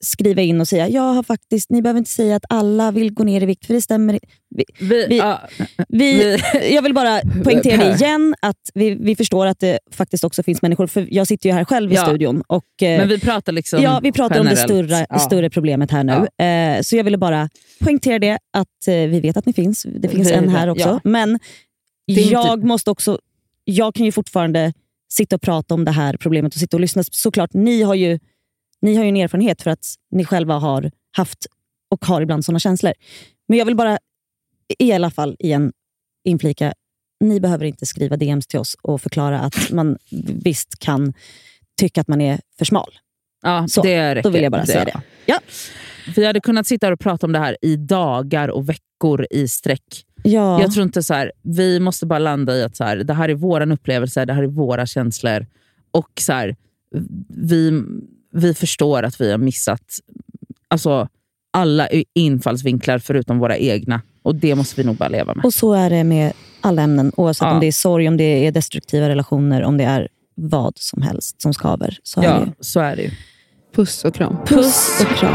skriva in och säga, jag har faktiskt, ni behöver inte säga att alla vill gå ner i vikt, för det stämmer vi, Vi, Vi- ja, vi, jag vill bara poängtera det igen, att vi, vi förstår att det faktiskt också finns människor, för jag sitter ju här själv i Ja. studion. Och, eh, men vi pratar liksom ja, vi pratar om det generellt. större, Ja. större problemet här nu. Eh, så jag ville bara poängtera det, att eh, vi vet att ni finns. Det finns en här också. ja. Men är inte- jag måste också, jag kan ju fortfarande sitta och prata om det här problemet och sitta och lyssna. Såklart, ni har ju, ni har ju en erfarenhet för att ni själva har haft och har ibland sådana känslor. Men jag vill bara i alla fall igen inflika, ni behöver inte skriva DMs till oss och förklara att man visst kan tycka att man är för smal. Ja, Så, det räcker. Då vill jag bara säga det. Ja. Vi hade kunnat sitta här och prata om det här i dagar och veckor i sträck. Ja. Jag tror inte så här, Vi måste bara landa i att så här, det här är vår upplevelse, det här är våra känslor. Och så här, vi, vi förstår att vi har missat alltså, alla infallsvinklar förutom våra egna. Och det måste vi nog bara leva med. Och så är det med alla ämnen, oavsett Ja. om det är sorg, om det är destruktiva relationer, om det är vad som helst som skaver. Så är det Ja, så är det ju. Puss och kram. Puss och kram.